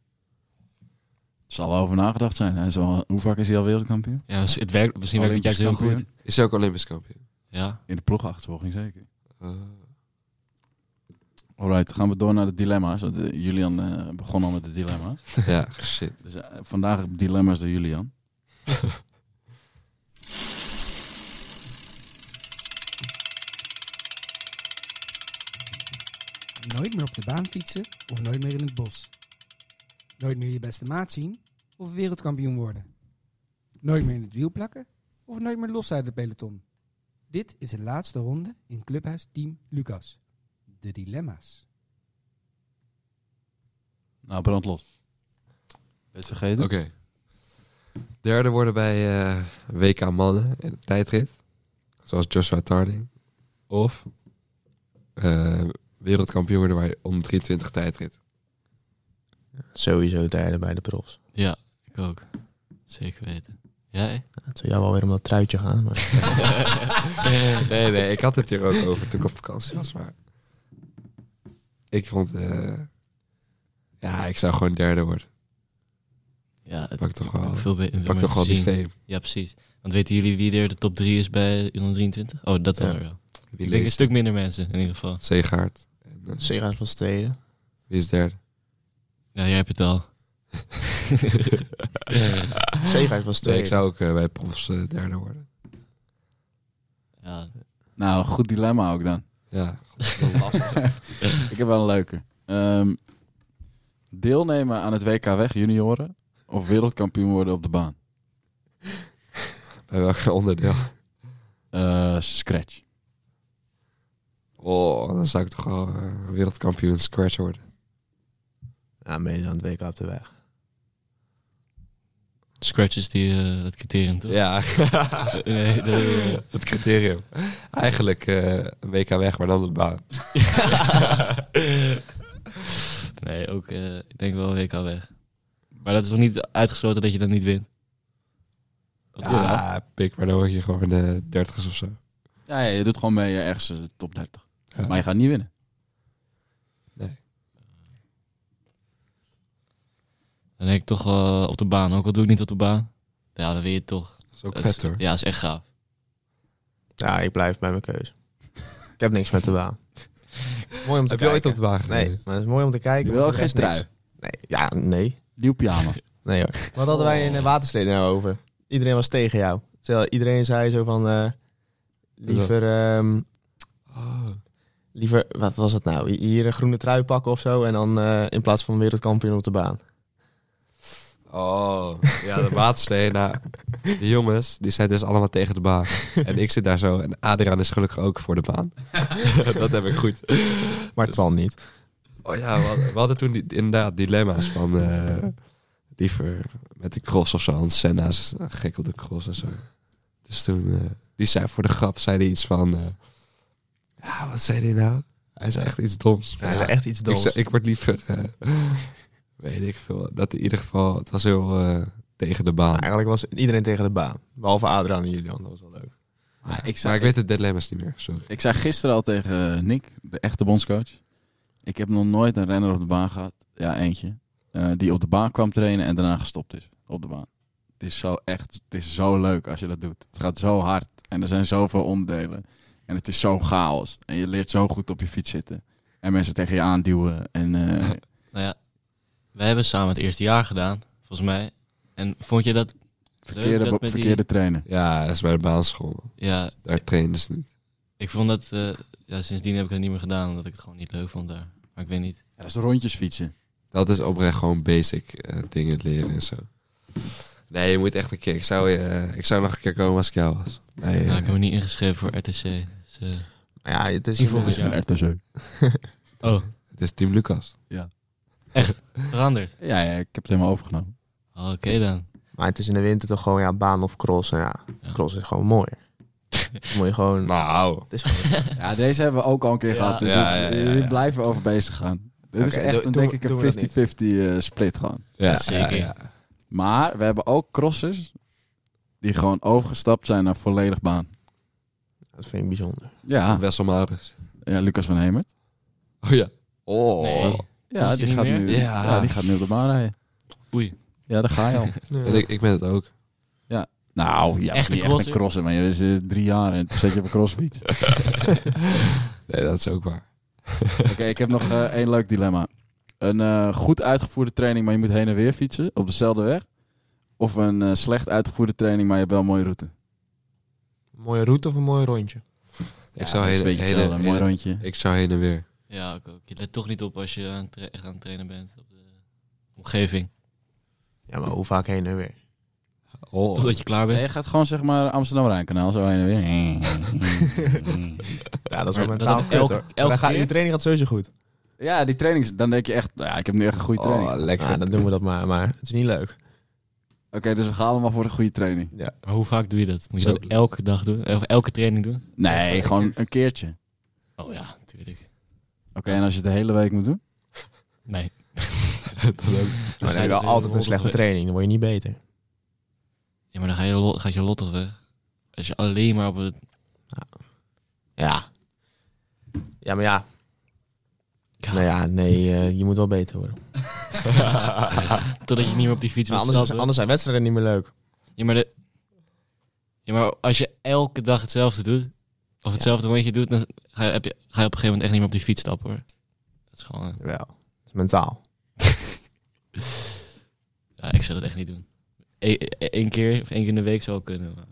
Zal wel over nagedacht zijn. Hij is al, hoe vaak is hij al wereldkampioen? ja het werkt, misschien werkt het juist heel goed. Is hij ook Olympisch kampioen? Ja. In de ploegachtervolging zeker. Eh, Alright, gaan we door naar de dilemma's. Want, eh, Julian eh, begon al met de dilemma's. <laughs> ja, shit. Dus vandaag dilemma's door Julian. <laughs> Nooit meer op de baan fietsen of nooit meer in het bos. Nooit meer je beste maat zien of wereldkampioen worden. Nooit meer in het wiel plakken of nooit meer los uit het peloton. Dit is de laatste ronde in Clubhuis Team Lucas. De dilemma's. Nou, brandlos. Ben je het vergeten? Oké. Derde worden bij eh, WK mannen in de tijdrit. Zoals Joshua Tarding. Of eh, wereldkampioen worden bij om 23 tijdrit. Sowieso derde bij de profs. ja, ik ook. Zeker weten. Jij? Het zou jou wel weer om dat truitje gaan. Maar... <laughs> nee, nee, ik had het hier ook over toen ik op vakantie was. Maar ik vond... eh, ja, ik zou gewoon derde worden. Ja, het Pak toch wel, veel be- pak meer toch wel die fame. Ja, precies. Want weten jullie wie er de top 3 is bij 123? Oh, dat dan Ja. wel. Wie Ik denk leest een stuk minder mensen in ieder geval. Zeegaard. En, eh, was tweede. wie is derde? Ja, jij hebt het al. <laughs> Sega's was Nee, tweede. ik zou ook eh, bij profs eh, derde worden. Ja, Nou, een goed dilemma ook dan. Ja, <laughs> Ik heb wel een leuke. Ehm, deelnemen aan het WK weg junioren of wereldkampioen worden op de baan? bij welk onderdeel? Eh, scratch. Oh, dan zou ik toch wel wereldkampioen scratch worden. Ja, mede aan het WK op de weg. Scratch is die, eh, dat criterium, toch? Ja, <laughs> Nee, de, het criterium. Eigenlijk eh, een WK weg, maar dan op de baan. <laughs> nee, ook, eh, ik denk wel WK weg. Maar dat is nog niet uitgesloten dat je dat niet wint. Dat. Ja, pik, maar dan word je gewoon eh dertigers of zo. Ja, ja, je doet gewoon mee ergens eh, top 30. Ja. Maar je gaat niet winnen. Dan denk ik toch wel op de baan. Ook al doe ik niet op de baan. Ja, dan win je toch. Dat is ook vet hoor. Ja, is echt gaaf. Ja, ik blijf bij mijn keus. ik heb niks met de baan. <laughs> mooi om te Heb je ooit kijken. op de baan gereden? Nee, maar het is mooi om te kijken. Je wil geen trui. Nee, ja, nee. Nieuw <laughs> pyjama. Nee hoor. Wat hadden wij in de watersleden nou over? Iedereen was tegen jou. Iedereen zei zo van... eh, liever... ehm, Oh. liever, wat was het nou? Hier een groene trui pakken of zo. En dan eh, in plaats van wereldkampioen op de baan. Oh, ja, de waterslee. Nou, die jongens, die zijn dus allemaal tegen de baan. En ik zit daar zo. En Adriaan is gelukkig ook voor de baan. <laughs> dat heb ik goed. Maar Twan niet. Oh ja, we hadden, we hadden toen die, inderdaad dilemma's van... eh, liever met de cross of zo. Want Senna is gek op de cross en zo. Dus toen... eh, die zei voor de grap, zei hij iets van... eh, Ja, wat zei hij nou? Hij zei echt iets doms. Ja, echt iets ik, doms. zei- ik word liever... weet ik veel. Dat in ieder geval... Het was heel eh, tegen de baan. Eigenlijk was iedereen tegen de baan. Behalve Adriaan en Julian, dat was wel leuk. Ja, ik, maar ik weet het dilemma's niet meer. Sorry. ik zei gisteren al tegen eh, Nick, de echte bondscoach. Ik heb nog nooit een renner op de baan gehad. Ja, eentje. eh, die op de baan kwam trainen en daarna gestopt is op de baan. Het is zo echt, het is zo leuk als je dat doet. Het gaat zo hard en er zijn zoveel onderdelen. En het is zo chaos. En je leert zo goed op je fiets zitten. En mensen tegen je aanduwen. En eh, <laughs> Nou ja, wij hebben samen het eerste jaar gedaan, volgens mij. En vond je dat... verkeerde, dat die- verkeerde trainen. Ja, dat is bij de baanschool. Ja, Daar trainen ze niet. ik vond dat... eh, ja, sindsdien heb ik het niet meer gedaan, omdat ik het gewoon niet leuk vond daar. Maar ik weet niet. Ja, dat is rondjes fietsen. Dat is oprecht gewoon basic eh, dingen leren en zo. Nee, je moet echt een keer... Ik zou, eh, ik zou nog een keer komen als ik jou was. Nee, Ja, eh, ik heb me niet ingeschreven voor RTC. Dus, Maar ja, het is volgend Ja, jaar. RTC. <laughs> oh, het is Team Lucas. Veranderd. Ja, ja, ik heb het helemaal overgenomen. Oh, Oké dan. Maar het is in de winter toch gewoon ja, baan of cross. En ja, Ja. cross is gewoon mooi. <laughs> Dan moet je gewoon... Nou, Het is gewoon... <laughs> Ja, deze hebben we ook al een keer Ja. gehad. Dus Ja, we- ja, ja, we ja. blijven over bezig gaan. Dit is echt, een, denk ik, een 50-50 eh, split gewoon. ja, Zeker. ja, ja. Maar we hebben ook crossers die gewoon overgestapt zijn naar volledig baan. Dat vind ik bijzonder. Ja, Wessel Maurits. ja Lucas van Hemert. Oh ja. Oh. Nee. Ja, die gaat, meer? nu, Ja. ja. die gaat nu op de baan rijden. Oei. Ja, daar ga je al. <laughs> En ik, ik ben het ook. nou, ja, Echt echt een crosser? een crosser, maar je is eh, drie jaar en toen zet je op een crossfiets. <laughs> Nee, dat is ook waar. <laughs> Oké, ik heb nog eh, één leuk dilemma. Een eh, goed uitgevoerde training, maar je moet heen en weer fietsen op dezelfde weg. Of een eh, slecht uitgevoerde training, maar je hebt wel een mooie route. Een mooie route of een mooi rondje? Ik zou heen, een heen, een mooi rondje. ik zou heen en weer. Ja, ik ook. Je let toch niet op als je aan, echt aan het trainen bent op de omgeving. Ja, maar hoe vaak heen en weer? Oh. Totdat je klaar Nee, bent. je gaat gewoon zeg maar Amsterdam-Rijnkanaal zo heen en weer. <laughs> Ja, dat is wel mentaal dat kut elk- elke Dan gaat, keer? die training gaat sowieso goed. ja, die training, dan denk je echt, nou ja, ik heb nu echt een goede training. Oh, lekker. Ja, dan doen we dat maar. Maar het is niet leuk. Oké, dus we gaan allemaal voor een goede training. Maar hoe vaak doe je dat? Moet je dat elke dag doen? Of elke training doen? Nee, gewoon een keertje. Oh ja, natuurlijk. Oké, en als je het de hele week moet doen? <laughs> Nee. <laughs> dat ook. <laughs> Maar dan heb je wel altijd een slechte training. Dan word je niet beter. Ja, maar dan ga je, lo- gaat je lot toch weg? Als je alleen maar op het... Ja. Ja, maar ja. Ja. Nou ja, nee, eh, je moet wel beter worden. Totdat je niet meer op die fiets Maar wilt anders, stappen. anders zijn wedstrijden niet meer leuk. Ja, maar, de... ja, maar als je elke dag hetzelfde doet, of hetzelfde rondje doet, dan ga je, heb je, ga je op een gegeven moment echt niet meer op die fiets stappen hoor. Dat is gewoon... eh, Wel. Dat is mentaal. <laughs> Ja, ik zou dat echt niet doen. Eén keer of één keer in de week zou kunnen, maar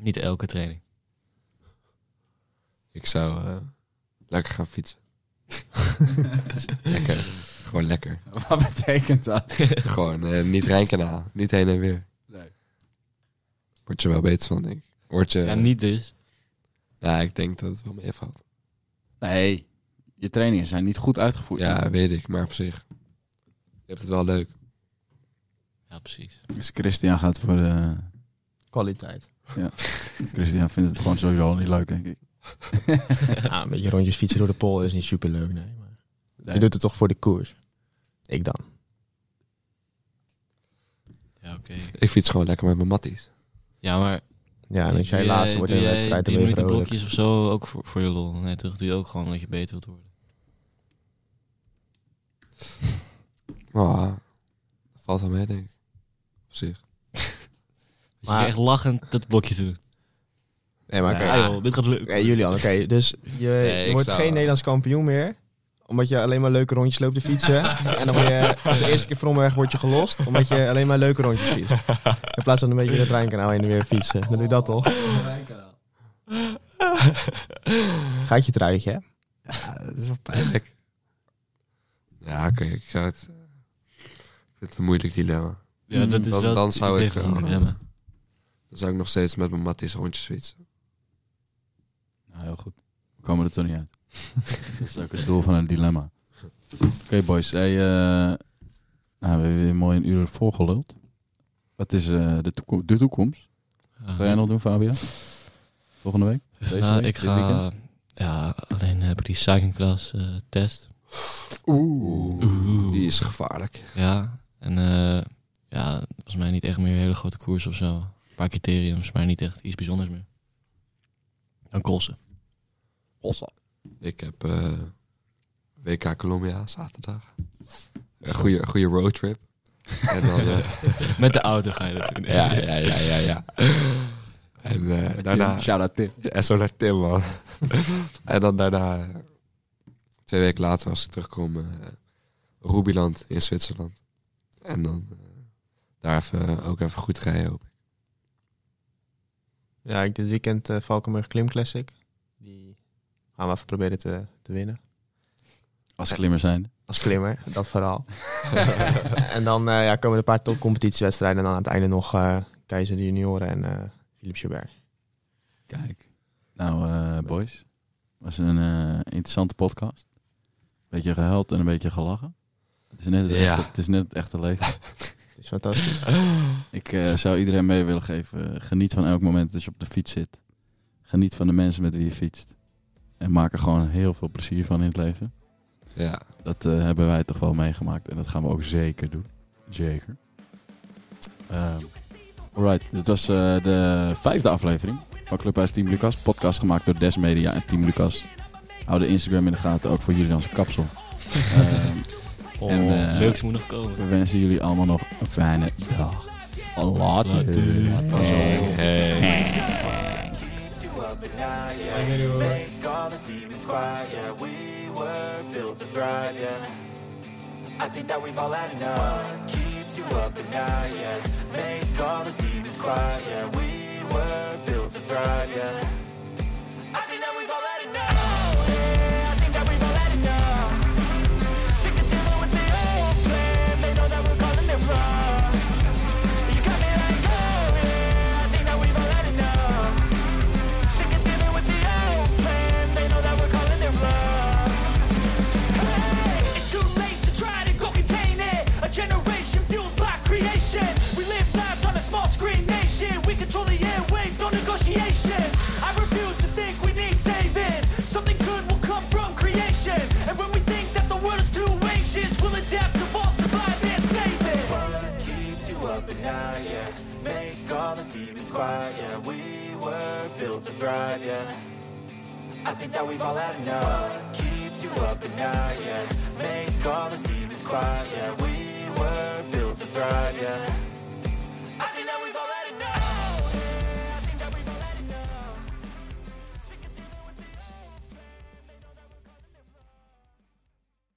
niet elke training. Ik zou eh, lekker gaan fietsen. <laughs> lekker. Gewoon lekker. <laughs> Wat betekent dat? Gewoon eh, niet Rijnkanaal. Niet heen en weer. Nee. Word je wel beter van, denk ik. Word je... Ja, niet dus. Ja, ik denk dat het wel meevalt. Nee, je trainingen zijn niet goed uitgevoerd. Ja, weet ik. Maar op zich. Je hebt het wel leuk. Ja, precies. Dus Christian gaat voor de... Kwaliteit. <laughs> Christian vindt het gewoon sowieso al niet leuk, denk ik. <laughs> Ja, een beetje rondjes fietsen door de pol is niet super leuk. Nee, maar Nee. Je doet het toch voor de koers. Ik dan. Ja, oké. Ik fiets gewoon lekker met mijn matties. Ja, maar... Ja, en als jij laatste wordt in een jij wedstrijd, dan drie ben je minuten vrolijk. blokjes of zo ook voor, voor je lol? Nee, toch doe je ook gewoon omdat je beter wilt worden. Oh, <laughs> dat valt wel mee, denk ik. Op zich. <laughs> Dus je Maar- echt lachend dat blokje te doen. Nee, maar oké. Ja, dit gaat leuk. Oké, Julian, oké. Dus je, wordt geen Nederlands kampioen meer. Omdat je alleen maar leuke rondjes loopt te fietsen. <laughs> en dan word je de eerste keer Vromweg word je gelost. Omdat je alleen maar leuke rondjes fietst. In plaats van een beetje het Rijnkanaal heen en weer fietsen. Dan doe je dat toch? Gaat je truitje, hè? Ja, dat is wel pijnlijk. Ja, oké. ik zou het... Ik vind het een moeilijk dilemma. Ja, dat is Dan- wel dan zou ik, eh, dilemma. Dan zou ik nog steeds met mijn matties rondjes fietsen. Nou, heel goed. We komen er toch niet uit. <laughs> dat is ook het doel van een dilemma. Oké, boys. Hey, eh, nou, we hebben weer mooi een uur volgeluld. Wat is eh, de, toeko- de toekomst? Ga jij nog doen, Fabio? Volgende week? Deze Nou, week? ik ga... weekend? Ja, alleen heb ik die cycling class eh, test. Oeh, die is gevaarlijk. Ja, en eh, ja, volgens mij niet echt meer een hele grote koers of zo. Een paar criteriums, volgens mij niet echt iets bijzonders meer. Dan crossen. Ik heb eh, WK Colombia zaterdag. Een goede, goede roadtrip. <laughs> En dan, eh, <laughs> Met de auto ga je dat doen. ja, ja, ja, ja, ja. En eh, daarna... Shout-out Tim. Ja, zo naar Tim, man. <laughs> en dan daarna, twee weken later, als ik terugkom, eh Rubiland in Zwitserland. En dan daar even, ook even goed rijden, hoop ik. Ja, ik dit weekend eh Valkenburg Klim Classic. Gaan we even proberen te, te winnen. Als klimmer zijn. Als klimmer, <laughs> dat vooral. <laughs> en dan eh, ja, komen er een paar topcompetitiewedstrijden. En dan aan het einde nog eh, Keizer de Junioren en eh Philippe Joubert. Kijk. Nou, eh, boys. was een eh, interessante podcast. Beetje gehuild en een beetje gelachen. Het is net het, Ja. echte, het, is net het echte leven. <laughs> Het is fantastisch. Ik eh, zou iedereen mee willen geven. geniet van elk moment dat je op de fiets zit. Geniet van de mensen met wie je fietst. En maak er gewoon heel veel plezier van in het leven. Ja, Dat eh, hebben wij toch wel meegemaakt. En dat gaan we ook zeker doen. Zeker. Ehm alright, dit was eh, de vijfde aflevering van Clubhuis Team Lucas. Podcast gemaakt door Des Media en Team Lucas. Hou de Instagram in de gaten, ook voor jullie als kapsel. <laughs> Ehm, en, eh, Leuk is moet nog komen. we wensen jullie allemaal nog een fijne dag. Later. Make all the demons quiet, yeah. We were built to thrive, yeah. I think that we've all had enough. What keeps you up at night, yeah. Make all the demons quiet, yeah. We were built to thrive, yeah. quiet yeah. We were built to thrive, yeah. I think that we've all had enough. Keeps you up at night, yeah. Make all the demons quiet, yeah. We were built to thrive, yeah.